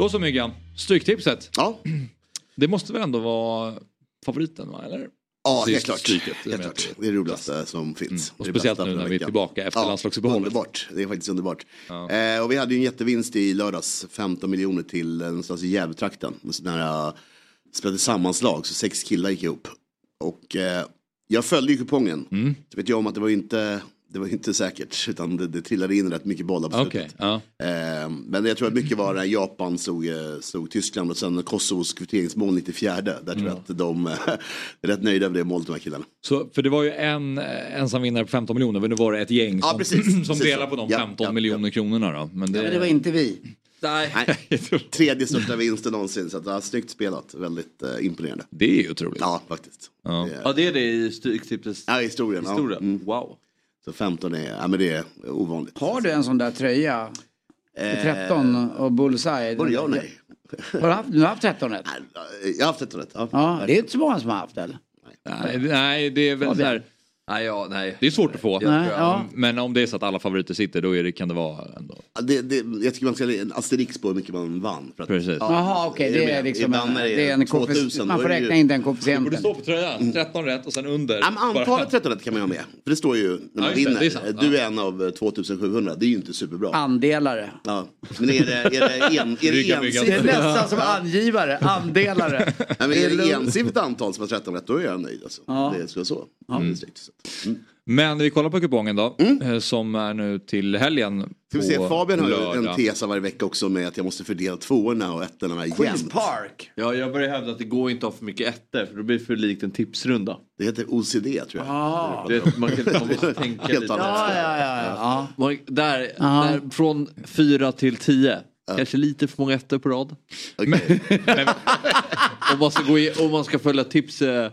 Då så Myggan, Stryktipset. Ja. Det måste väl ändå vara favoriten va? Eller? Ja, helt klart. Stryket, helt klart. vi. Det är det roligaste som finns. Mm. Och speciellt nu när vi är tillbaka efter landslagsuppehållet. Underbart. Det är faktiskt underbart. Eh, och vi hade ju en jättevinst i lördags. 15 miljoner till eh, någonstans i Gävletrakten. En sån här, uh, spelade sammanslag, så sex killar gick ihop. Och eh, jag följde ju kupongen. Mm. Så vet jag om att det var inte, det var ju inte säkert. Utan det, det trillade in rätt mycket bollar på slutet. Okej, ja. Eh, men jag tror att mycket var när Japan slog, eh, slog Tyskland och sen Kosovos kvitteringsmål 94. Där tror jag att de eh, är [laughs] rätt nöjda över det målet de här killarna. Så, för det var ju en eh, ensam vinnare på 15 miljoner men nu var det ett gäng Ja, som, precis. [clears throat] som Precis delar så. på de Ja, 15 ja, miljoner kronorna då. Men det, Ja, men det var inte vi. Nej. [laughs] Tredje största vinsten någonsin. Så att, ja, snyggt spelat. Väldigt eh, imponerande. Det är ju otroligt. Ja, faktiskt. Ja. Ja det är det i Stryktipsets Ja, historien. ja. historia. Mm. Wow. Så 15 är, ja, men det är ovanligt. Har du en sån där tröja? Eh, 13 och bullseye? Både ja och nej. Har du haft, du har haft 13 rätt? Jag har haft 13 rätt. Ja. Ja, det är inte så många som har haft eller? Nej, nej, det är väl så här. Nej, ja, nej. Det är svårt att få. Jag- ja. Men om det är så att alla favoriter sitter då är det, kan det vara ändå. Det, det, jag tycker man ska lägga en asterisk på hur mycket man vann. För att, Precis. Ja, Jaha okej, det är med? liksom när det är en 2000, koefficient. Man får räkna in den Det borde koefficienten. stå på tröjan. 13 rätt och sen under. Ja, men antalet 13 rätt kan man ju ha med. För det står ju när man Ja, vinner. det är sant. du är en av eh, 2700. Det är ju inte superbra. Andelare. Ja. Men är det, är det, en, [laughs] är det brygga. Det är ensidigt? nästan som angivare, andelare. Nej, men är det ensidigt antal som har 13 rätt då är jag nöjd. Alltså. Ja. Det ska vara så. Mm. Mm. Men vi kollar på kupongen då. eh, Som är nu till helgen. Ska vi se, Fabian har ju en tes varje vecka också med att jag måste fördela tvåorna och ettorna Queens jämnt. Park. Ja, jag börjar hävda att det går inte att ha för mycket ettor för då blir det för likt en tipsrunda. Det heter OCD tror jag. Ah. Det, man, kan, man måste tänka lite. Ja, ja, ja. ja. Man, där, Ja. där, från fyra till tio. Kanske lite för många ettor på rad. Okej. [laughs] om, man ska gå i, om man ska följa tips eh,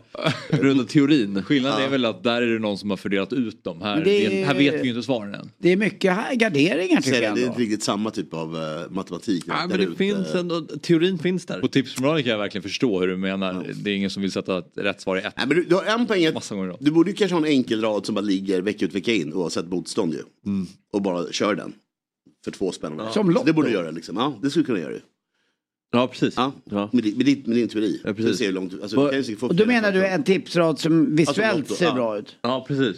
runda teorin. Skillnaden är väl att där är det någon som har fördelat ut dem. Här, Men det är- här vet vi ju inte svaren än. Det är mycket här garderingar tycker det, jag det är inte riktigt samma typ av eh, matematik. Ja, men det finns ändå, teorin finns där. På tipsmoralen kan jag verkligen förstå hur du menar. Det är ingen som vill sätta rätt svar i ett. Nej, men du, du har en poäng. Du borde ju kanske ha en enkel rad som bara ligger vecka ut vecka in oavsett motstånd ju. Och bara kör den. För två spänn. Som Så Lotto. Det borde du göra liksom. Ja, det skulle du kunna göra ju. Ja, precis. Ja. Ja. Med, din- med, din, med din teori. Ja, precis. Du ser hur långt, alltså, Vad- du Och då menar du en tipsrad som visuellt Lotto, ser ja. bra ut? Ja, precis.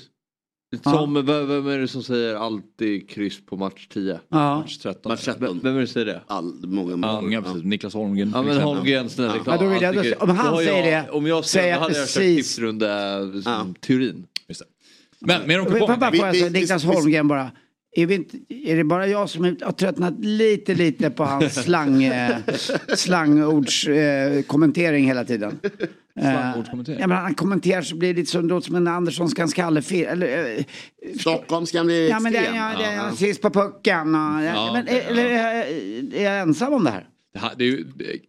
Som, vem, vem är det som säger alltid kryss på match 10? Ja. Match 13. Match 13. Vem är det som säger det? All, många, många, Många, precis. Niklas Holmgren. Ja men. Holmgren, snälla Ja. ja. Ja, då vill jag- alltid då- om han säger jag, det, Om jag säger då hade jag kört precis. tipsrunda som teorin. Just det. Men mer om kupongen. Niklas Holmgren bara. Är, vi inte, är det bara jag som har tröttnat lite, lite på hans [laughs] slang, eh, slangords eh, kommentering hela tiden? Eh, Slangordskommentering? Ja, men han kommenterar så blir det lite som, låter som en Anderssonskan skallefil. Eller, eh, Stockholmskan blir ja men det, ja, det, Ja. ja. sist på pucken. Och, Ja, men, okej, eller är, är jag ensam om det här? Det, här, det,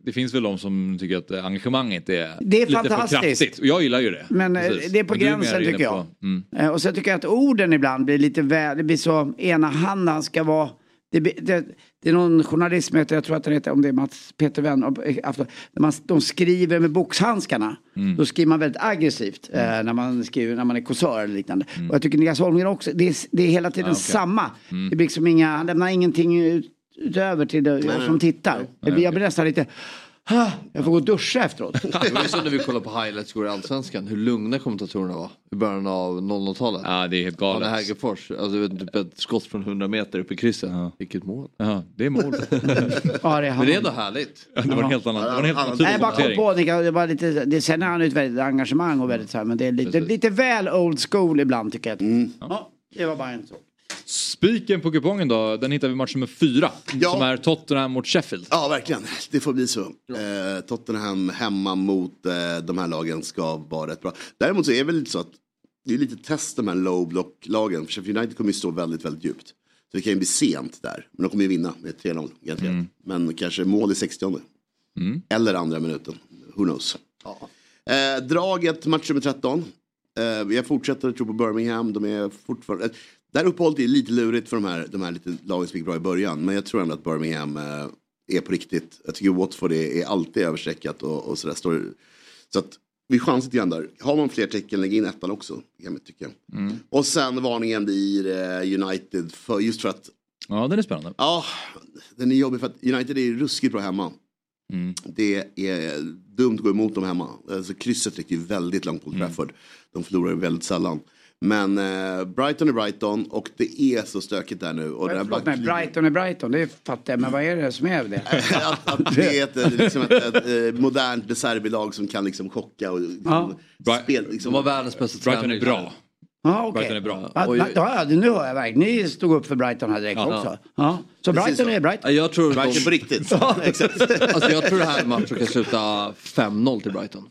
det, finns väl de som tycker att engagemanget är, Det är lite fantastiskt. för kraftigt. Och jag gillar ju det. Men eh, Precis. det är på Men gränsen tycker jag. på- mm. Eh, Och så tycker jag att orden ibland blir lite väl, det blir så enahanda, han ska vara det, det, det är någon journalist som heter, jag tror att han heter, om det är Mats Peter Wenn, eh, Afton- när man, de skriver med boxhandskarna. Mm. Då skriver man väldigt aggressivt eh, när man skriver, när man är kåsör eller liknande. Och jag tycker Niklas Holmgren också, det är, det är hela tiden Mm. Ah, okej. samma. Mm. Det blir liksom inga, han lämnar ingenting ut, utöver till det, jag som tittar. Jag blir, jag blir nästan lite, "Ah, jag får gå och duscha efteråt. [laughs] Det var ju så när vi kollade på highlights i Allsvenskan hur lugna kommentatorerna var i början av 00-talet. Ja, det är helt Arne galet. Hägerfors, alltså du vet, typ ett skott från 100 meter upp i krysset. Vilket mål. Ja, det är mål. [laughs] [laughs] Ja, det är Men det är ändå härligt. Ja, det var en helt annan, det var en helt annan typ Nej, bara kom på det var lite, det, sen har han ett väldigt engagemang och väldigt så här, men det är lite, lite väl old school ibland tycker jag. Ja, det var bara en sak. Spiken på kupongen då, den hittar vi match nummer fyra. Ja. Som är Tottenham mot Sheffield. Ja, verkligen. Det får bli så. Eh, Tottenham hemma mot eh, de här lagen ska vara rätt bra. Däremot så är det väl lite så att det är lite test de här low block-lagen. För Sheffield United kommer ju stå väldigt, väldigt djupt. Så det kan ju bli sent där. Men de kommer ju vinna med 3-0 garanterat. Men kanske mål i 60 Mm. Eller andra minuten. Who knows. Eh, draget match nummer 13. Eh, jag fortsätter tro på Birmingham. De är fortfarande... Eh, där uppehållet är lite lurigt för de här, de här lite lagen som gick bra i början. Men jag tror ändå att Birmingham eh, är på riktigt. Jag tycker Watford är, är alltid överstreckat och, och sådär. Står, så att vi chansar lite grann där. Har man fler tecken, lägg in ettan också. Tycka. Mm. Och sen varningen blir eh, United. För, just för att Ja, den är spännande. Ja, den är jobbig för att United är ruskigt bra hemma. Mm. Det är dumt att gå emot dem hemma. Alltså, krysset räcker ju väldigt långt Mm. på Trafford. De förlorar väldigt sällan. Men eh, Brighton är Brighton och det är så stökigt där nu. Och det här Förlåt mig, Brighton är Brighton, det fattar jag, men vad är det som är det? [laughs] att, att det är ett, eh, liksom ett, ett, eh, modernt De Serbi-lag som kan liksom chocka och Ja. spel. Liksom. De var världens bästa Brighton tränare är i bra. Ja, okej. Brighton är bra. Ja, Oj, ja, nu hör jag verkligen. Ni stod upp för Brighton här direkt Ja. också. Ja. Så Brighton så. är Brighton. Ja, Jag tror, Brighton de, på riktigt. [laughs] Alltså jag tror det här matchen kan sluta 5-0 till Brighton.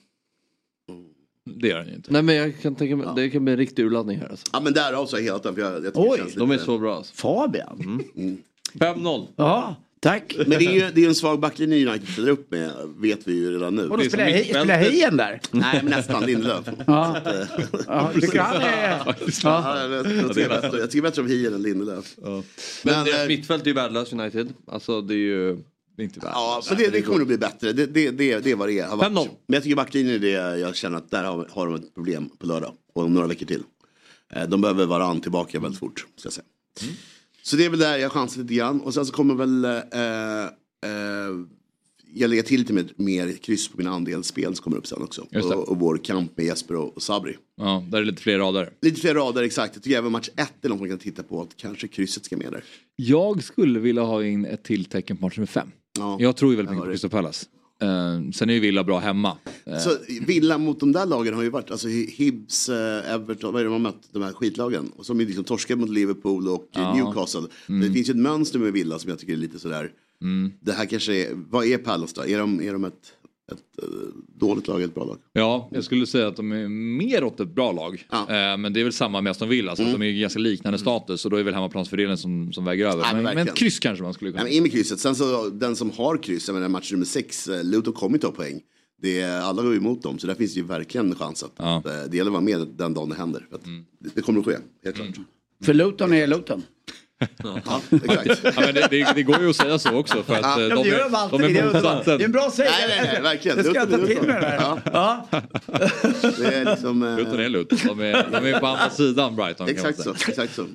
Det gör den inte. Nej men jag kan tänka mig, det kan bli en riktig urladdning här alltså. Ja men därav så helt för jag, jag tycker Oj, De är så bra alltså. Fabian. 5-0. Ja, tack. Men det är ju det är en svag backlinje United ställer upp med, vet vi ju redan nu. Och då spelar mittfältet. spelar Hien där? Nej men nästan Lindelöf. Ja. Ja, tycker han är... Ja. Ja, jag, tycker bättre, jag tycker bättre om Hien än Lindelöf. Men, Men, deras eh, mittfält är ju värdelöst United. Alltså det är ju... Det är inte. Ja, men det, det kommer att bli bättre. Det, det, det, det är vad det är. har varit. 5-0. Men jag tycker backlinjen är det jag känner att där har, har de ett problem på lördag. Och om några veckor till. Eh, de behöver varann tillbaka väldigt fort. Ska jag säga. Så det är väl där jag chansar lite grann. Och sen så kommer väl eh, eh, jag lägger till lite med mer kryss på mina andelsspel som kommer upp sen också. Och, och vår kamp med Jesper och, och Sabri. Ja, där är lite fler rader. Lite fler rader exakt. Jag tycker även match 1 är något man kan titta på. Att kanske krysset ska med där. Jag skulle vilja ha in ett till tecken på match nummer fem. Ja. Jag tror ju väldigt mycket på Crystal Palace. Eh, sen är ju Villa bra hemma. Eh, Så Villa mot de där lagen har ju varit, alltså Hibs, eh, Everton, vad är det de har mött, de här skitlagen? Och som är liksom torskat mot Liverpool och Ja. Newcastle. Det finns ju ett mönster med Villa som jag tycker är lite sådär, Mm. det här kanske är, vad är Palace då? Är de, är de ett, ett eh, dåligt lag eller ett bra lag? Ja, jag skulle säga att de är mer åt ett bra lag. Eh, men det är väl samma med Aston Villa, så att de är ju ganska liknande status och då är väl hemmaplansfördelen som, som väger över. Mm. Ja, men men, ett kryss kanske man skulle kunna. Nej, men in med krysset. Sen så den som har kryss, jag menar match nummer sex, eh, Luton kommer ju ta poäng. Det är, alla går ju emot dem, så där finns det ju verkligen en chans att, eh, det gäller att vara med den dagen det händer. För att Mm. det, det kommer att ske, helt klart. För Luton är Luton. Ja, exakt. Ja, men det, det, det går ju att säga så också för att Ja, eh, de, de är, alltid. de är motsatsen. Det är en bra sägare. Nej, nej, nej, verkligen. Det ska jag ta till mig det. Ja. Det är liksom... eh, Luton är Luton, de är, de är på andra sidan Brighton. kan man Exakt så, exakt så.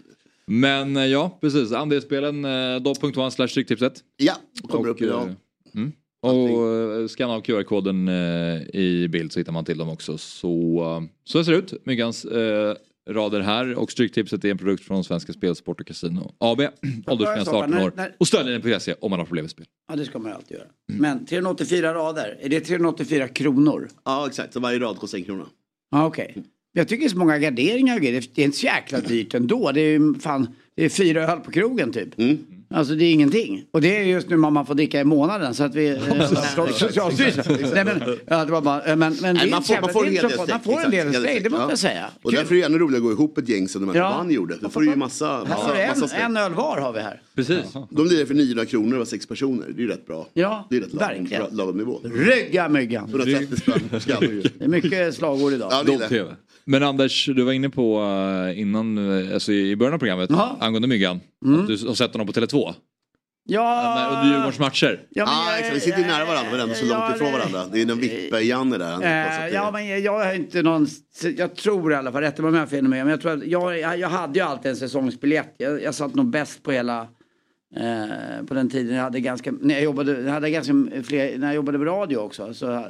Men eh, ja, precis. Andelsspelen, eh, dobb.one slash stryktipset. Ja, kommer upp eh, idag. Mm. Och eh, scanna av QR-koden eh, i bild så hittar man till dem också. Så, eh, så ser det ut. Myggans eh, rader här och Stryktipset är en produkt från Svenska Spel, Sport och Casino AB. Åldersgräns Stoppa, 18 när- år. när- Och stödlinjen.se om man har problem med spel. Ja, det ska man ju alltid göra. Men 384 rader, är det 384 kronor? Ja, exakt. Så varje rad kostar en krona. Ja, okej. Jag tycker det är så många garderingar och grejer. Det är inte så jäkla dyrt ändå. Det är ju fan, det är fyra öl på krogen typ. Alltså det är ingenting. Och det är just nu man får dricka i månaden. Så att vi... eh, [laughs] Socialstyrelsen. Nej men, ja, det var bara, eh, men, men det Nej, är man får, man får en hel del som- Man får en del det måste ja. jag säga. Och därför är det ännu roligare att gå ihop ett gäng som de här Ja. förband gjorde. Då får du ju massa, Här du massa en, en öl var har vi här. Precis. De lirar för 900 kronor och var sex personer. Det är ju rätt bra. Ja, det är rätt verkligen. lagom nivå. Rygga myggan. 130 spänn. Det är mycket slagord idag. Ja, det är det. Men Anders, du var inne på eh, innan, alltså i början av programmet, Ja. angående Myggan. Mm. Att du har sett honom på Tele2. Ja, Under Djurgårdens matcher. Ja, men jag- exakt. Vi sitter ju nära varandra men ändå så Ja, långt ifrån varandra. Det är någon Vippe-Janne där. Är Eh, ja, men jag har inte någon, jag tror i alla fall, rätta mig om jag har fel med, men jag tror att jag, jag, jag hade ju alltid en säsongsbiljett. Jag, jag satt nog bäst på hela, eh, på den tiden jag hade ganska, när jag jobbade, jag hade ganska fler, när jag jobbade på radio också så eh,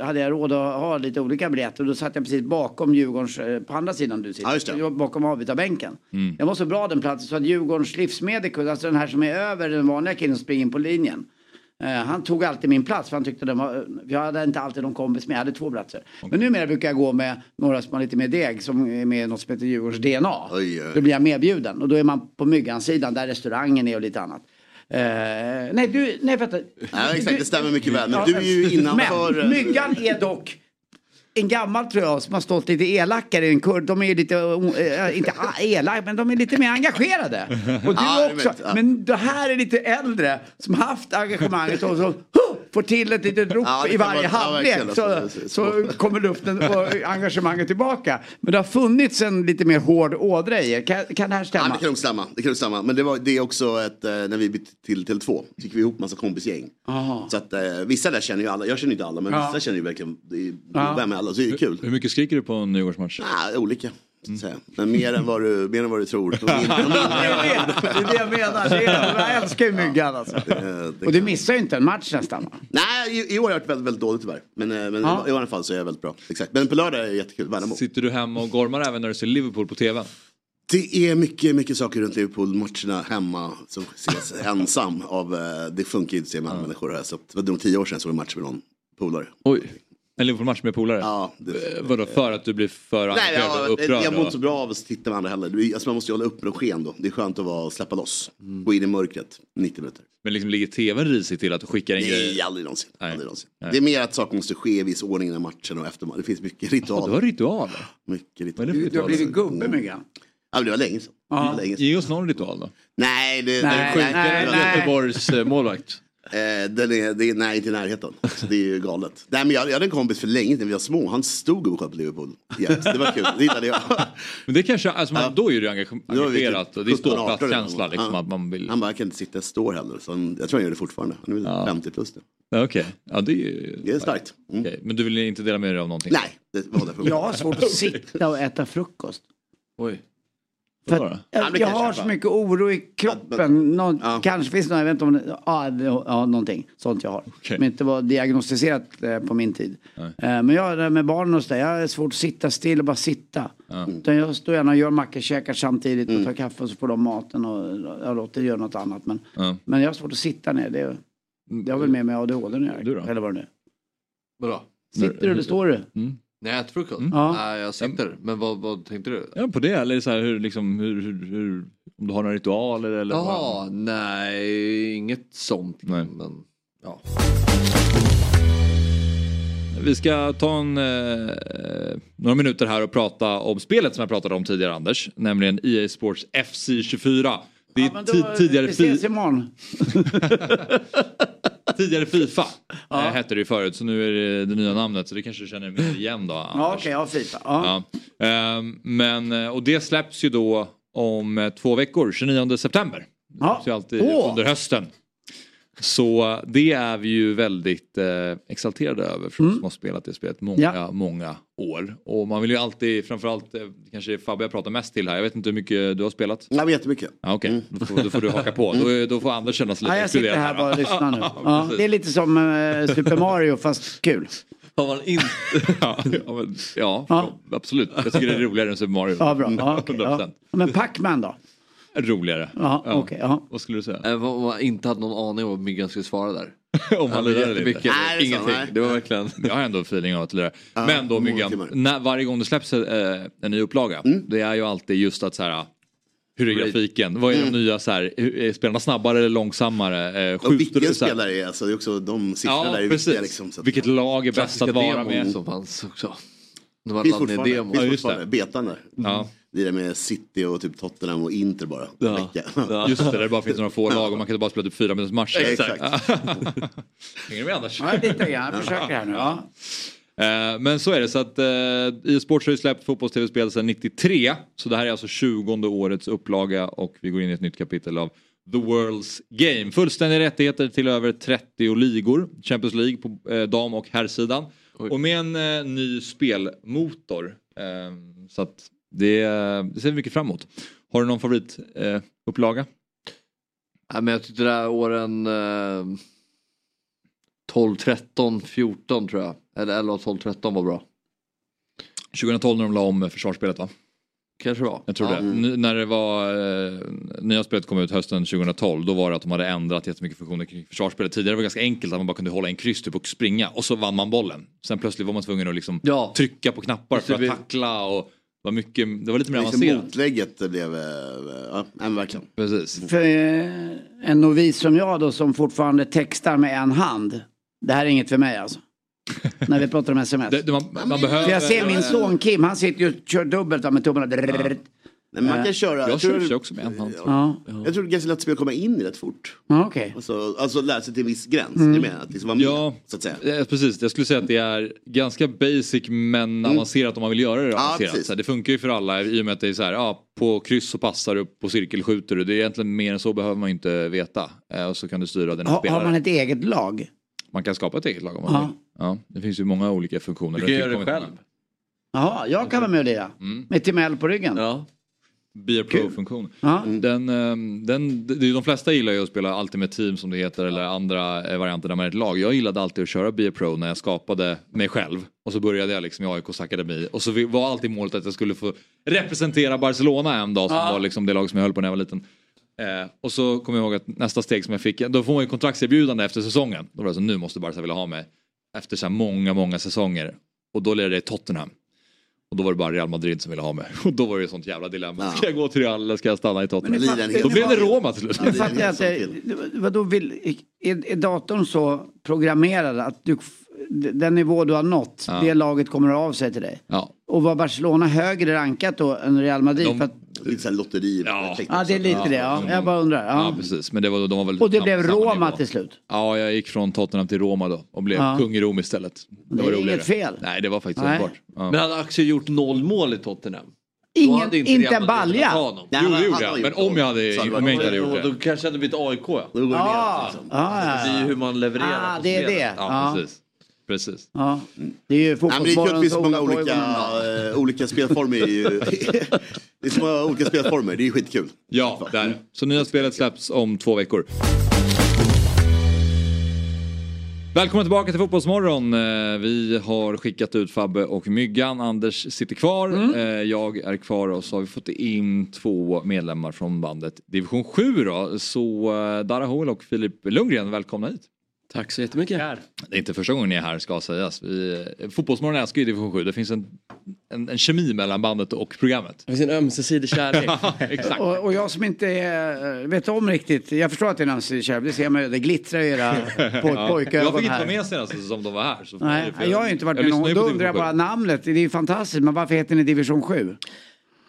hade jag råd att ha lite olika biljetter och då satt jag precis bakom Djurgårdens, eh, på andra sidan du sitter, Ja, bakom avbytarbänken. Mm. Jag var så bra den platsen så att Djurgårdens livsmedel, alltså den här som är över den vanliga killen som springer in på linjen. Eh, han tog alltid min plats för han tyckte den var, jag hade inte alltid någon kompis med, jag hade två platser. Men numera brukar jag gå med några som har lite mer deg som är med i något som heter Djurgårdens DNA. Oj, oj. Då blir jag medbjuden och då är man på Myggan-sidan där restaurangen är och lite annat. Eh, nej, du, nej vänta. Ja, exakt, det stämmer mycket väl. Men Ja, du är ju innanför... Men Myggan är dock en gammal tror jag som har stått lite elakare än kurd. De är lite, äh, inte elaka, men de är lite mer engagerade. Och du [laughs] Ja, också. Men det här är lite äldre som haft engagemanget och så huh, får till ett litet rop Ja, i varje ja, halvlek. verkligen, så, så kommer luften och engagemanget tillbaka. Men det har funnits en lite mer hård ådra i er. Kan, kan det här Ja, stämma? det kan nog stämma. Det kan nog stämma. Men det, var, det är också ett, eh, när vi bytte till Tele2 fick vi ihop massa kompisgäng. Aha. Så att eh, vissa där känner ju alla, jag känner inte alla men Ja. vissa känner ju verkligen, Ja. vem är alla? Så det är kul. Hur mycket skriker du på en Djurgårdsmatch? Ah, olika. Säga. Men mer än vad du, mer än vad du tror. [laughs] Det är det, det det jag menar. Det är, jag älskar ju myggan alltså. Och du missar ju inte en match nästan va? Nej, i, i år har jag varit väldigt, väldigt dåligt tyvärr. Men, eh, men Ja. i alla fall så är jag väldigt bra. Exakt. Men på lördag är det jättekul. Värnamo. Sitter du hemma och gormar även när du ser Liverpool på TV? Det är mycket, mycket saker runt Liverpool-matcherna hemma som ses [laughs] ensam av, eh, det funkar ju inte att se med andra människor här. Så det var nog tio år sedan jag såg en match med någon polare. Oj. En Liverpool-match med polare? Ja. Eh, Vadå, för att du blir för Nej, engagerad och jag, upprörd? jag mår och- inte så bra av att titta med andra heller. Det- Alltså man måste ju hålla upp med sken då. Det är skönt att vara, släppa loss. Gå in i mörkret 90 minuter. Men liksom ligger tvn risigt till att du skickar in Nej, grejer? aldrig någonsin. Nej. Aldrig någonsin. Nej. Det är mer att saker måste ske i viss ordning innan matchen och efter. Det finns mycket ritualer. Du har ritualer? Mycket Vad är ritualer. det Du, du har blivit gubbe Myggan. Ja, det var länge sedan. Det. Ge oss någon ritual då. Nej, det, Nej, det, nej, nej. Göteborgs eh, målvakt. Eh, den är, det är, nej, inte i närheten. Så det är ju galet. Nej, men jag, jag hade en kompis för länge sedan vi var små. Han stod och sköt på Liverpool. Yes, det var kul. Det gillade jag. [laughs] Men det kanske, alltså man, då är det ju typ engagerat och det är 17, 18 ståplatskänsla liksom Ja. att man vill... Han bara, jag kan inte sitta i står heller. Så han, jag tror han gör det fortfarande. Han är väl 50 plus nu. Ja, Okej, ja det är ju... Det är starkt. Mm. Okej, Men du vill inte dela med dig av någonting? Nej, det var därför. Jag har svårt att [laughs] sitta och äta frukost. Oj. För jag, Ja, jag har så mycket oro i kroppen. Någon, Kanske finns det något, jag vet inte om det, ja, det, ja någonting sånt jag har. Som inte var diagnostiserat eh, på min tid. Eh, men jag med barnen och sådär, jag har svårt att sitta still och bara sitta. Utan jag står gärna och gör mackor, käkar samtidigt och tar kaffe och så får de maten och jag låter göra något annat. Men, Ja. men jag har svårt att sitta ner. Det, det har väl med ADHD att göra. Eller vad det nu är. Vadå? Sitter du eller står du? När jag äter frukost? Ja. Nej, jag sitter. Men vad, vad tänkte du? Ja, på det eller så här, hur, liksom, hur, hur, hur, om du har några ritualer eller? Jaha, nej, inget sånt. Nej. Men, ja. Vi ska ta en, eh, några minuter här och prata om spelet som jag pratade om tidigare Anders. Nämligen EA Sports FC24. Det är Men då, ti- tidigare, vi ses imorgon. [laughs] tidigare Fifa. Eh, hette det ju förut så nu är det det nya namnet så det kanske du känner mer igen då. Ja Anders. okej, ja Fifa. Ja. Ja. Ehm, men, eh, och det släpps ju då om eh, två veckor, 29 september. Det släpps ju alltid Åh. under hösten. Så det är vi ju väldigt eh, exalterade över för oss som har spelat det spelet många, Mm. Ja. många år. Och man vill ju alltid, framförallt, eh, kanske Fabbe jag pratar mest till här, jag vet inte hur mycket du har spelat? Ja, men jättemycket. Ja, Okej, då, får, då får du haka på. Då, är- då får Anders känna sig lite Ja, jag sitter här bara och lyssnar nu. [laughs] Ja, det är lite som eh, Super Mario fast kul. Har man inte... [laughs] ja, ja, men, ja, absolut. Jag tycker det är roligare än Super Mario. Ja, bra. Ja, 100%. ja. Men Pac-Man då? Roligare. Ja, okej, ja. Vad skulle du säga? Äh, vad- vad- inte hade någon aning om vad Myggan skulle svara där. [laughs] Om han inte. Jättemycket. Nej, det Ingenting. nej. Det var verkligen... [laughs] Jag har ändå en feeling av att lira. Ja, Men då Myggan, när, varje gång det släpps eh, en ny upplaga. Det är ju alltid just att så här. Hur är grafiken? Vad är de nya så här? Är spelarna snabbare eller långsammare? Eh, Och skjuter vilken du så här? spelare är alltså, det är också de siffrorna Ja, där är precis. viktiga liksom. Så att, Vilket lag är bäst att vara med? som fanns också. Det var finns laddat ner fortfarande, demo. finns Ja, just fortfarande. betan där. Ja. Det är det med City och typ Tottenham och Inter bara. Ja. Just det, där det bara finns några få lag och man kan bara spela typ fyra minuters matcher. Exakt. [laughs] Hänger du med Anders? Ja, lite grann. Jag försöker här nu. Ja. Eh, Men så är det så att eh, e-sports har ju släppt fotbolls-tv-spel sedan 93. Så det här är alltså 20 årets upplaga och vi går in i ett nytt kapitel av The World's Game. Fullständiga rättigheter till över 30 ligor. Champions League på eh, dam och herrsidan. Och med en eh, ny spelmotor. Eh, så att det, det ser vi mycket fram emot. Har du någon favoritupplaga? Eh? Nej, men jag tyckte det här åren eh, 12, 13, 14 tror jag. Eller 11, 12, 13 var bra. 2012 när de la om försvarsspelet va? Kanske var. Jag tror Ja. det. N- när det var, eh, nya spelet kom ut hösten 2012 då var det att de hade ändrat jättemycket funktioner kring försvarsspelet. Tidigare var det ganska enkelt att man bara kunde hålla en kryss typ och springa och så vann man bollen. Sen plötsligt var man tvungen att liksom Ja. trycka på knappar för att vi- tackla och var, mycket, det var lite mer Liksom avancerat. motlägget blev, eh, ja men verkligen. Precis. För eh, en novis som jag då som fortfarande textar med en hand. Det här är inget för mig alltså. [laughs] När vi pratar om sms. Det, det, man, man behöver... För jag ser min son Kim, han sitter ju och kör dubbelt med tummarna. Nej, man kan köra. Jag tror- kör också med en hand. Ja, Jag tror det är ganska lätt att spela komma in i rätt fort. ja okej. Alltså, alltså lära sig till en viss gräns. Mm. Det är med att liksom vara med, Ja. så att säga. Eh, Precis, jag skulle säga att det är ganska basic men avancerat om man vill göra det Ja, avancerat. precis. så här, det funkar ju för alla i och med att det är så här, ja, på kryss så passar du, på cirkel skjuter du. Det är egentligen mer än så behöver man inte veta. Eh, Och så kan du styra dina Ha, spelare. har man ett eget lag? Man kan skapa ett eget lag om man Ja. vill. Ja, det finns ju många olika funktioner. Du kan Det göra det själv. Jaha, jag kan vara med och lira. Mm. Med Timell på ryggen. Ja. Be a pro-funktion. Ja. Den, ehm, den, det- de flesta gillar ju att spela Ultimate Team som det heter eller andra eh, varianter där man är ett lag. Jag gillade alltid att köra Be a Pro när jag skapade mig själv. Och så började jag liksom i AIKs akademi. Och så var alltid målet att jag skulle få representera Barcelona en dag som Ja. var liksom det lag som jag höll på när jag var liten. Eh, och så kommer jag ihåg att nästa steg som jag fick, då får man ju kontraktserbjudande efter säsongen. Då var det så nu måste Barca vilja ha mig. Efter så här många, många säsonger. Och då jag i Tottenham. Och då var det bara Real Madrid som ville ha mig. [laughs] Och då var det ett sånt jävla dilemma. Ska jag gå till Real eller ska jag stanna i Tottenham? Men Då blev det Roma till slut. Nu fattar jag det, vadå vill, är, är datorn så programmerad att du, den nivå du har nått, Ja. det laget kommer av sig till dig? Ja. Och var Barcelona högre rankat då än Real Madrid? De- för att, Lite såhär lotteri. Ja. ja, det är lite det. Ja. Jag bara undrar. Ja, Ja. precis. Men det var, de var väl Och det blev Roma nivå. till slut? Ja, jag gick från Tottenham till Roma då och blev Ja. kung i Rom istället. Det, Det var är roligare. inget fel. Nej, det var faktiskt underbart. Ja. Men hade Axel gjort noll mål i Tottenham? Ingen- Då inte Real en balja. Jo, men det gjorde jag. Men om jag hade, det om jag inte hade gjort då det. kanske hade blivit AIK. Ja. Då går det Ah, liksom. ah, Det blir ju hur man levererar Ah, på det är det. Ja, Ja. precis. Precis. Ja, det är ju det det finns så många fotbollsmorgon olika, eh, olika spelformer. Är ju, [laughs] det är så många olika spelformer, det är skitkul. Ja, där. Så nya spelet släpps om två veckor. Välkommen tillbaka till Fotbollsmorgon. Eh, Vi har skickat ut Fabbe och Myggan. Anders sitter kvar. Eh, Jag är kvar och så har vi fått in två medlemmar från bandet Division 7 då. Så Dara Hoel och Filip Lundgren, välkomna hit. Tack så jättemycket. Det är inte första gången ni är här ska sägas. Vi, Fotbollsmorgon älskar ju Division 7. Det finns en, en, en kemi mellan bandet och programmet. Det finns en ömsesidig kärlek. [laughs] Exakt. Och, och jag som inte vet om riktigt, jag förstår att det är en ömsesidig kärlek, det ser man ju, det glittrar i era [laughs] poj, Ja. pojkögon Jag fick inte vara med senast som de var här. Så Nej, för- jag har ju inte varit jag med någon Då undrar jag bara namnet, det är ju fantastiskt, men varför heter ni Division 7?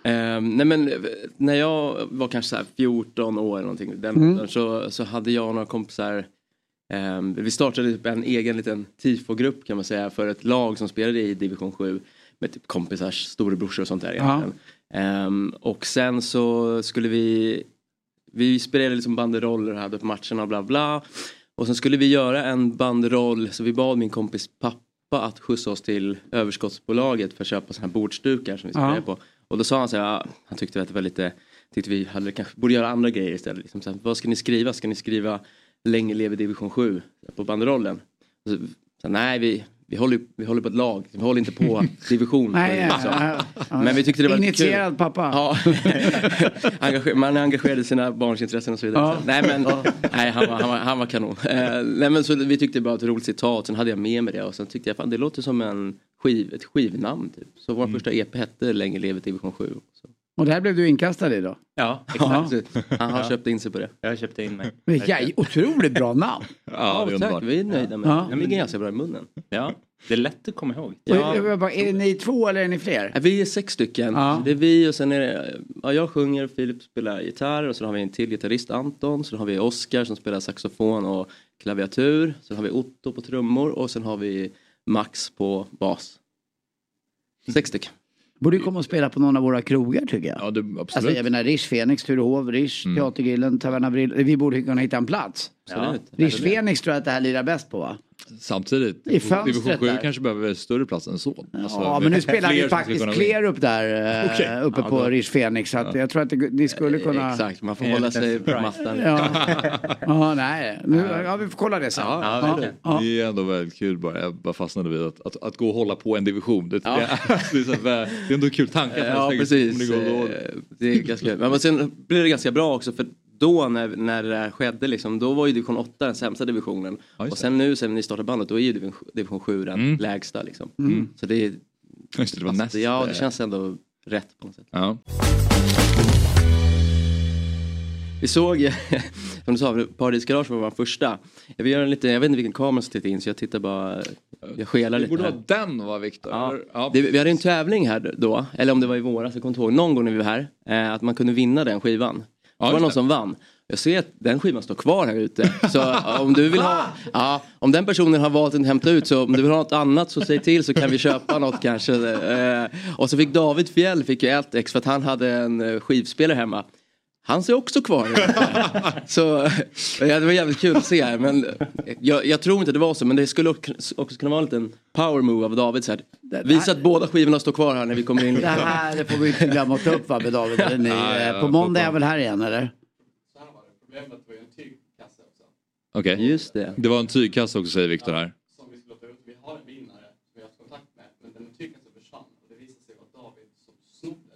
Ehm, nej men eh, när jag var kanske så här 14 år eller någonting den Mm. så, så hade jag några kompisar vi startade en egen liten tifogrupp kan man säga för ett lag som spelade i division 7 med typ kompisars storebrorsor och sånt där egentligen. Ehm, och sen så skulle vi vi spelade liksom banderoller och hade på matcherna och bla bla. Och sen skulle vi göra en banderoll så vi bad min kompis pappa att skjutsa oss till överskottsbolaget för att köpa sådana här bordsdukar som vi skulle Ja. ja. på. Och då sa han så här, ja, han tyckte att det var lite, tyckte vi hade, kanske borde göra andra grejer istället. Liksom, så här, vad ska ni skriva? Ska ni skriva länge lever division 7 på banderollen? Så, så, nej, vi, vi, håller, vi håller på ett lag, vi håller inte på [laughs] division. Nej, Så. ja, ja. Men vi tyckte det var Initierad kul. pappa. Ja. [laughs] Engage- man engagerade sina barns intressen och så vidare. Ja. Så, nej men nej, han, var, han, var, han var kanon. Eh, nej, men så vi tyckte det var ett roligt citat. Sen hade jag med mig det och sen tyckte jag fan det låter som en skiv, ett skivnamn. Typ. Så vår första EP hette Länge lever division 7. Så. Och där blev du inkastad i då? Ja, Ja, exakt. han har Ja. köpt in sig på det. Jag köpte in mig. Vilka otroligt bra namn. [laughs] Ja, det är tack. Vi är nöjda med Ja. det. Det ligger ganska bra i munnen. Ja, det är lätt att komma ihåg. Bara, Är det ni två eller är ni fler? Ja, Vi är sex stycken. Ja. Det är vi och sen är det, ja, jag sjunger, Filip spelar gitarr och så har vi en till gitarrist Anton. Sen har vi Oskar som spelar saxofon och klaviatur. Sen har vi Otto på trummor och sen har vi Max på bas. Sex stycken. Borde ju komma och spela på någon av våra krogar tycker jag. Ja, det, absolut. Alltså jag menar Rish, Fenix, Turehov, Rish, Mm. Teatergrillen, Taverna Brill. Vi borde kunna hitta en plats. Absolut. Rish Fenix tror jag att det här lirar bäst på va? Samtidigt, I division 7 där. kanske behöver större plats än så. Alltså, Ja med men nu spelar fler vi faktiskt in. Klerup där eh, Okej. uppe Ja, på då. Rish Fenix. Så att jag tror att det, ni skulle kunna... Exakt, man får hålla sig på mattan. Ja, ja nej. Nu, ja, vi får kolla det sen. Ja, Ja, verkligen. ja. Det är ändå väldigt kul bara. Jag bara fastnade vid att, att, att gå och hålla på en division. Det, Ja. det, är, så här, det är ändå kul tanke. Ja precis. det? Eh, Det är ganska kul. Men sen blev det ganska bra också för då när, när det här skedde liksom, då var ju division 8 den sämsta divisionen. Ja, och sen nu sen ni startade bandet då är ju division, division 7 den Mm. lägsta liksom. Mm. Så det är, Just det, det var näst. ja det känns ändå rätt på något sätt. Ja. Vi såg, [laughs] som du sa, Paradis Garage var vår första. Jag vill göra en lite, jag vet inte vilken kamera som tittar in så jag tittar bara, jag skelar Det lite borde här. vara den va Viktor? Ja. Ja. Det, vi hade en tävling här då, eller om det var i våras, jag kommer inte ihåg, någon gång när vi var här, eh, att man kunde vinna den skivan. Ja, det var någon som vann. Jag ser att den skivan står kvar här ute. Så [laughs] om du vill ha, ja, om den personen har valt att hämta ut så om du vill ha något annat så säg till så kan vi köpa något kanske. Eh, och så fick David Fjell fick ju ett ex för att han hade en eh, skivspelare hemma. Han ser också kvar här. [laughs] Så ja, det var jävligt kul att se. Men jag, jag tror inte det var så men det skulle också kunna vara en liten power move av David. Så här. Visa att båda skivorna står kvar här när vi kommer in. Det här det får vi inte glömma att ta upp va med David ni. [laughs] Ja, ja, På måndag är jag väl här igen eller? Okej. Just det. Det var en tygkasse också säger Viktor här. Som vi skulle låta ut. Vi har en vinnare som vi har haft kontakt med. Men den tygkassen försvann. Och det visade sig vara David som snodde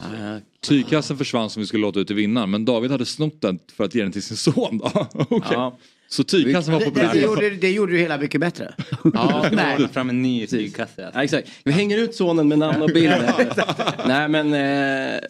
den. Tygkassen försvann som vi skulle låta ut till vinnaren men David hade snott den för att ge den till sin son då. [laughs] Okej. Ja. Så tygkassen var Det, på det, det, gjorde, det gjorde ju hela mycket bättre. Ja, Nej. Ta fram en ny tygkasse. Ja, exakt. Vi hänger ut sonen med namn och bild. Nej men eh,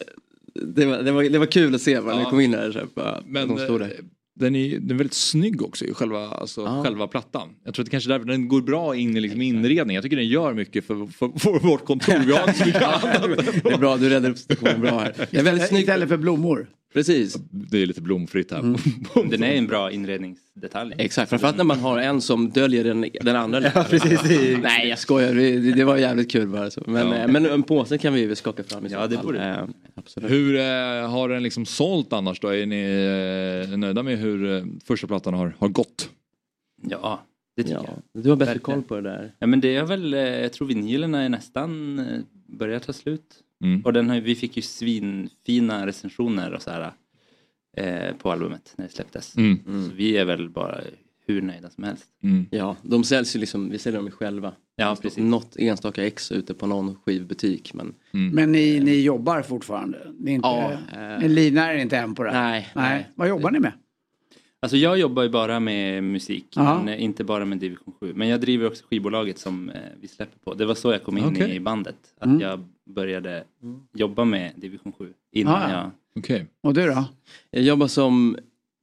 det, var, det, var, det var kul att se när vi Ja. kom in här. Så bara, Men de stod eh, där. Den är, den är väldigt snygg också i själva, alltså, Ja. själva plattan. Jag tror att det kanske är därför den går bra in i liksom inredningen. Jag tycker den gör mycket för, för, för vårt kontor. Vi har inte så mycket [laughs] annat. Det är bra, du räddar upp situationen bra här. Det är väldigt snyggt. Istället för blommor. Precis. Det är lite blomfritt här. Mm. [laughs] Den är en bra inredningsdetalj. Exakt, framförallt när man har en som döljer den, den andra. Ja, precis. Nej jag skojar, det, det var jävligt kul bara. Så. Men, Ja. men en påse kan vi väl skaka fram i så Ja, det fall. borde- Eh, Absolut. Hur eh, har den liksom sålt annars då? Är ni eh, nöjda med hur första plattan har, har gått? Ja, Det tycker Ja, jag. du har bättre Verkligen. koll på det där. Ja men det är väl, jag tror vinylerna är nästan börjat ta slut. Mm. Och den vi fick ju svinfina recensioner och så här, eh, på albumet när det släpptes. Mm. Så vi är väl bara hur nöjda som helst. Ja, de säljs ju liksom, vi säljer dem ju själva. Ja, står Något enstaka ex ute på någon skivbutik. Men, Men ni, ni jobbar fortfarande? Ni, är inte, Ja, eh, ni linar er inte än på det? Nej, nej. Vad jobbar ni med? Alltså jag jobbar ju bara med musik, men eh, inte bara med Division 7. Men jag driver också skivbolaget som eh, vi släpper på. Det var så jag kom in Okej. i bandet. Att Mm. jag började jobba med Division 7 innan Ah, ja. jag... Okej. Och du då? Jag jobbar som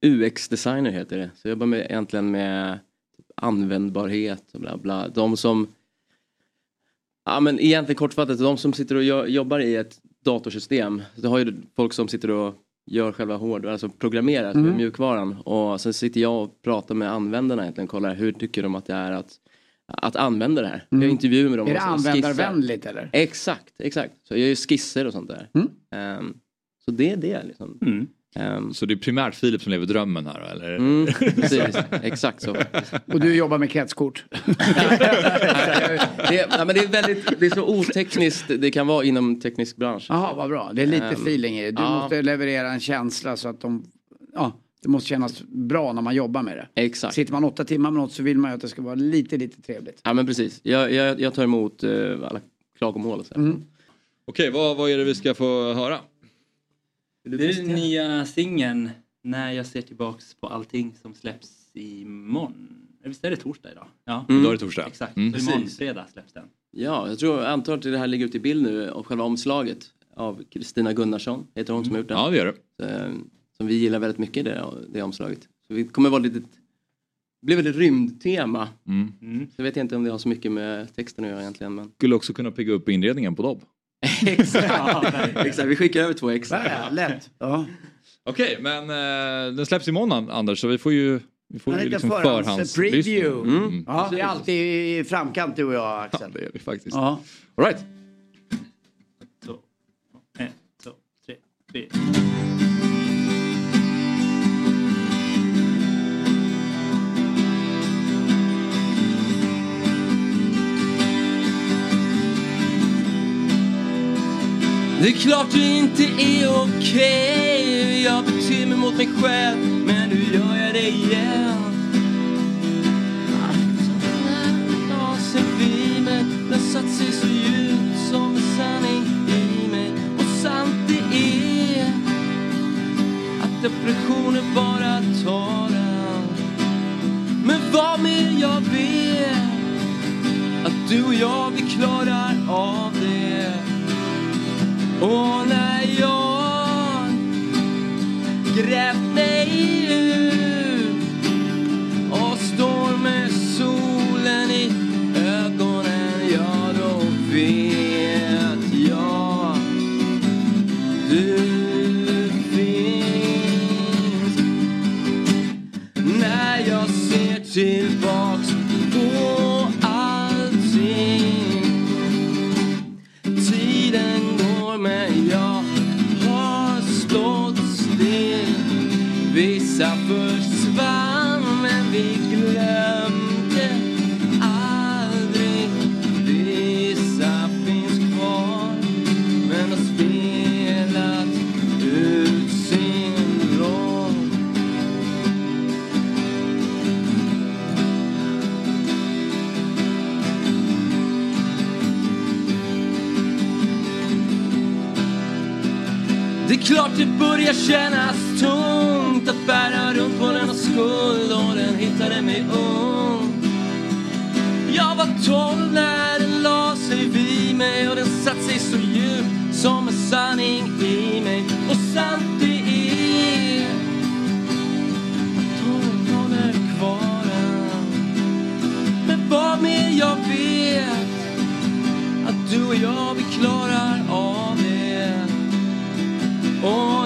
UX-designer heter det. Så jag jobbar med, egentligen med typ användbarhet och bla bla. De som, ja men egentligen kortfattat, de som sitter och jobbar i ett datorsystem. Du har ju folk som sitter och gör själva hårdvaran, alltså programmerar Mm. mjukvaran. Och sen sitter jag och pratar med användarna egentligen, kollar hur tycker de att det är att, att använda det här. Mm. Jag intervjuar med dem. Är det användarvänligt eller? Exakt, exakt. Så jag gör ju skisser och sånt där. Mm. Ehm, så det är det liksom. Ehm, Så det är primärt Filip som lever drömmen här eller? Mm, precis, exakt så. Och du jobbar med kretskort? [laughs] det, ja, men det, är väldigt, det är så otekniskt det kan vara inom teknisk bransch. Jaha, vad bra. Det är lite Ehm, feeling i det. Du ja. måste leverera en känsla så att de... Ja, det måste kännas bra när man jobbar med det. Exakt. Sitter man åtta timmar med något så vill man ju att det ska vara lite, lite trevligt. Ja men precis. Jag, jag, jag tar emot eh, alla klagomål och så. här. Mm. Okej, vad, vad är det vi ska få höra? Det är den nya singeln När jag ser tillbaks på allting som släpps imorgon. Visst är det torsdag idag? Ja. Mm. Idag är det torsdag. Exakt, Mm. så imorgon fredag släpps den. Ja, jag tror, jag antar att det här ligger ute i bild nu och själva omslaget av Kristina Gunnarsson, heter hon som har gjort den. Ja, det gör det. Så, eh, som vi gillar väldigt mycket det, det omslaget. Så vi kommer vara lite, det blir väl ett rymdtema. Mm. Så jag vet inte om det har så mycket med texten att göra egentligen. Men... Skulle också kunna pigga upp inredningen på Dobb. [laughs] Exakt, exakt, vi skickar över två ex. Ja, lätt. Ja. Okej, men eh, den släpps imorgon Anders, så vi får ju, vi får ju liksom förhands- förhandslyssna. preview. Mm. Ja, vi är alltid i framkant du och jag Axel. Ja, det är vi faktiskt. Ja. All right. En, två, tre, tre. Det är klart du inte är okej. Jag beter mig mot mig själv Men nu gör jag det igen. Glasen vid mig Den satt sig så djupt som en sanning i mig Och sant det är Att depressioner bara tar en Men vad mer jag vet Att du och jag vi klarar av det. Och när jag grävt Det är klart det börjar kännas tungt att bära runt på denna skuld och den hittade mig ung. Jag var tolv när den la sig vid mig och den satt sig så djupt som en sanning i mig. Och sant det är att tolv håller kvar än. Men vad mer jag vet att du och jag Och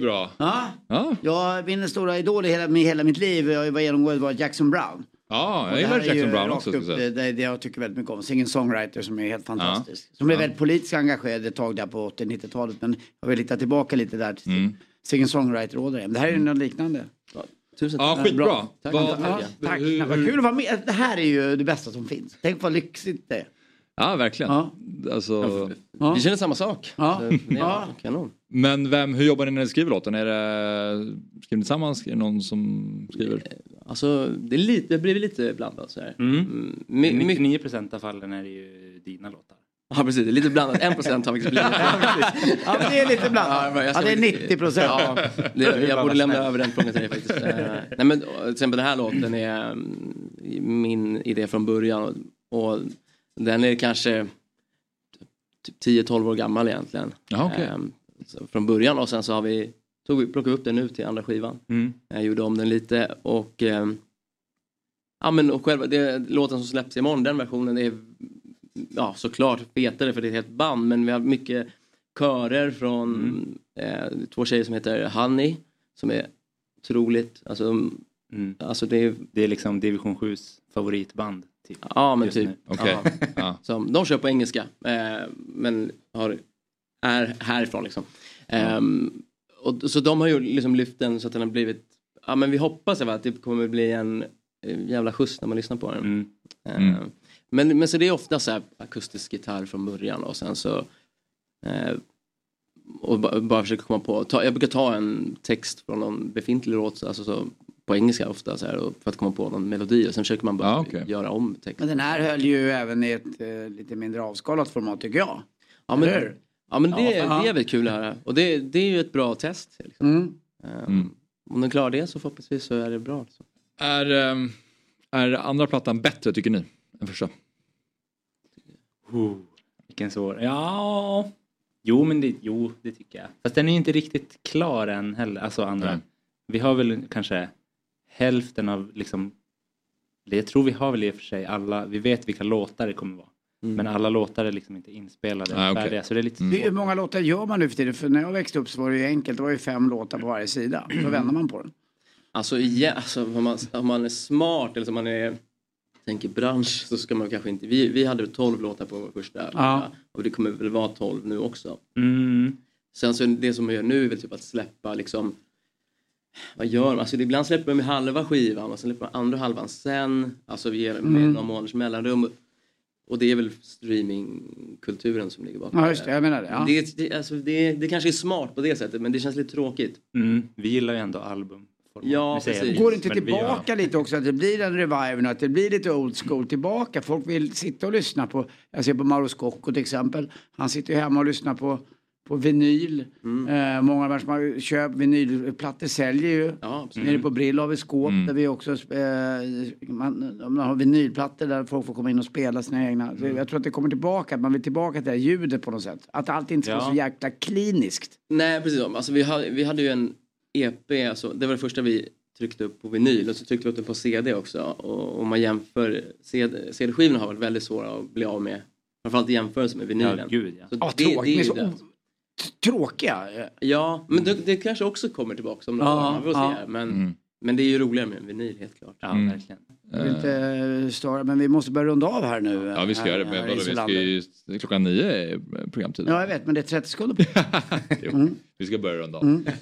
Bra, mycket bra. Ja. Ja, Jag, min stora idol i hela, med hela mitt liv, jag var genomgående var Jackson Brown. ja jag det gillar ju Jackson Brown också. Upp, jag säga. det, det jag tycker väldigt mycket om. Singer-songwriter som är helt fantastisk. Som Ja. blev väldigt politiskt engagerad ett tag där på 80-90-talet. Men jag vill hitta tillbaka lite där till Mm. singer-songwriter-ådran. Det här är ju något liknande. Tusen Ja, tack. skitbra. Ja, tack. hur- Vad kul att vara med. Det här är ju det bästa som finns. Tänk vad lyxigt det är. Ja, verkligen. Ja. Alltså, Vi känner samma sak. Ja. Ja. Kanon. men vem, hur jobbar ni när ni skriver låten? Är det, skriver ni tillsammans? Är det någon som skriver? Alltså det, är lite, det blir lite blandat så här. Mm. Mm, my- I my- 99 procent av fallen är det ju dina låtar. Ja precis, det är lite blandat. En procent har faktiskt blivit. [laughs] Ja, men det är lite blandat. Ja, ska det är väl- 90 procent. Ja, det, jag borde lämna över den frågan till dig faktiskt. Eh, Nej men till exempel den här låten är mm, min idé från början och, och den är kanske typ 10-12 år gammal egentligen. Jaha, okej. Ehm, från början och sen så har vi, tog vi plockade vi upp den nu till andra skivan. Mm. Jag gjorde om den lite och ehm, Ja men och själva det, låten som släpps imorgon, den versionen är ja såklart fetare för det är ett helt band men vi har mycket körer från Mm. eh, två tjejer som heter Honey som är otroligt, alltså, Mm. alltså det är Det är liksom division 7s favoritband. Typ. Ja men typ. Okej. [laughs] Ja. Som, de kör på engelska eh, men har, är härifrån liksom. Ehm, och, så de har ju liksom lyft den så att den har blivit, ja men vi hoppas att det kommer bli en eh, jävla skjuts när man lyssnar på den. Mm. Ehm, Mm. Men, men så det är ofta så här akustisk gitarr från början och sen så eh, och ba, bara försöka komma på, ta, jag brukar ta en text från någon befintlig låt alltså så, på engelska ofta så här, för att komma på någon melodi och sen försöker man bara Ja, okej. göra om texten. Men den här höll ju även i ett eh, lite mindre avskalat format tycker jag. Ja men, Eller ja, men det, Ja, det är väl kul att höra. Och det, det är ju ett bra test. Liksom. Mm. Ehm, Mm. Om den klarar det så förhoppningsvis så är det bra. Liksom. Är, ehm, är andra plattan bättre tycker ni? Än första? Oh, vilken svår. Ja. Jo men det, jo, det tycker jag. Fast den är inte riktigt klar än heller. Alltså andra. Nej. Vi har väl kanske hälften av liksom. Det tror vi har väl i och för sig alla. Vi vet vilka låtar det kommer vara. Mm. Men alla låtar är liksom inte inspelade. Ah, okej. färdiga, Så det är lite Hur svårt. många låtar gör man nu för tiden? För när jag växte upp så var det ju enkelt. Det var ju fem låtar på varje sida. Så vänder man på den. Alltså, ja, alltså om, man, om man är smart eller om man är tänker bransch så ska man kanske inte. Vi, vi hade 12 låtar på vår första Ja. och det kommer väl vara 12 nu också. Mm. Sen så det som man gör nu är väl typ att släppa liksom vad gör man? Alltså ibland släpper man med halva skivan och sen släpper man andra halvan sen. Alltså vi ger med Mm. några månaders mellanrum. Och det är väl streamingkulturen som ligger bakom Ja, just det. Jag menar det. Ja. Det, det, alltså, det, det kanske är smart på det sättet men det känns lite tråkigt. Mm. Vi gillar ju ändå album. Ja, precis. Går det inte tillbaka lite också? Att det blir en revival, att det blir lite old school tillbaka. Folk vill sitta och lyssna på, jag ser på Mauro Scocco till exempel. Han sitter ju hemma och lyssnar på på vinyl. Eh, många av som har köpt vinylplattor säljer ju. absolut. Nere på Brill har vi skåp Mm. där vi också eh, man, man har vinylplattor där folk får komma in och spela sina egna. Mm. Jag tror att det kommer tillbaka, att man vill tillbaka till det här ljudet på något sätt. Att allt inte ska Ja. vara så jäkla kliniskt. Nej, precis. Alltså, vi, hade, vi hade ju en EP, alltså, det var det första vi tryckte upp på vinyl och så tryckte vi upp den på CD också. Och om man jämför, CD, CD-skivorna har varit väldigt svåra att bli av med. Framförallt i jämförelse med vinylen. Ja, gud, ja. Så Ja, det- tråkigt. det är så det. Tråkiga. Ja, men det, det kanske också kommer tillbaka om några Ja, år. Man får ja. se. Men, Mm. men det är ju roligare med en vinyl, helt klart. Ja, Mm. verkligen. Jag vill inte eh, störa, men vi måste börja runda av här nu. Ja vi ska här- göra det. här vi ska ju, klockan nio är programtiden. Ja, jag vet, men det är 30 sekunder på. [laughs] Jo, Vi ska börja runda av. Mm. [laughs]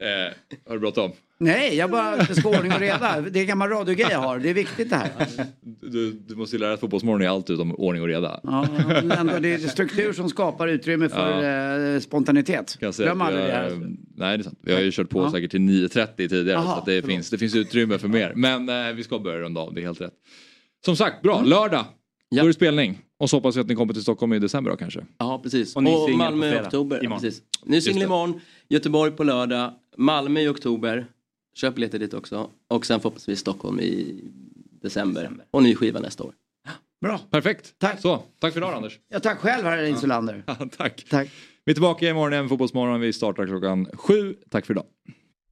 Eh, har du bråttom? Nej, jag bara, ska ordning och reda. Det är en gammal radiogrej jag har. Det är viktigt det här. Du, du måste ju lära dig att Fotbollsmorgon är allt utom ordning och reda. Ja, ändå, det är struktur som skapar utrymme för eh, spontanitet. Glöm aldrig det här. Nej det är sant. Vi har ju kört på Ja. säkert till 9.30 tidigare Aha, så att det, förlåt. finns, det finns utrymme för mer. Men eh, vi ska börja runda av, det är helt rätt. Som sagt, bra. Mm. Lördag. Då är det spelning. Och så hoppas vi att ni kommer till Stockholm i december då kanske. Ja, precis. Och Och, Malmö i oktober. Imorgon. Precis. Ny singel imorgon, Göteborg på lördag, Malmö i oktober. Köp biljetter dit också. Och sen förhoppningsvis Stockholm i december. Och ny skiva nästa år. Bra. Perfekt. Tack. Så, tack för idag Anders. Ja, tack själv, herr Insulander. [laughs] tack. tack. Vi är tillbaka imorgon igen, Fotbollsmorgon. Vi startar klockan sju. Tack för idag.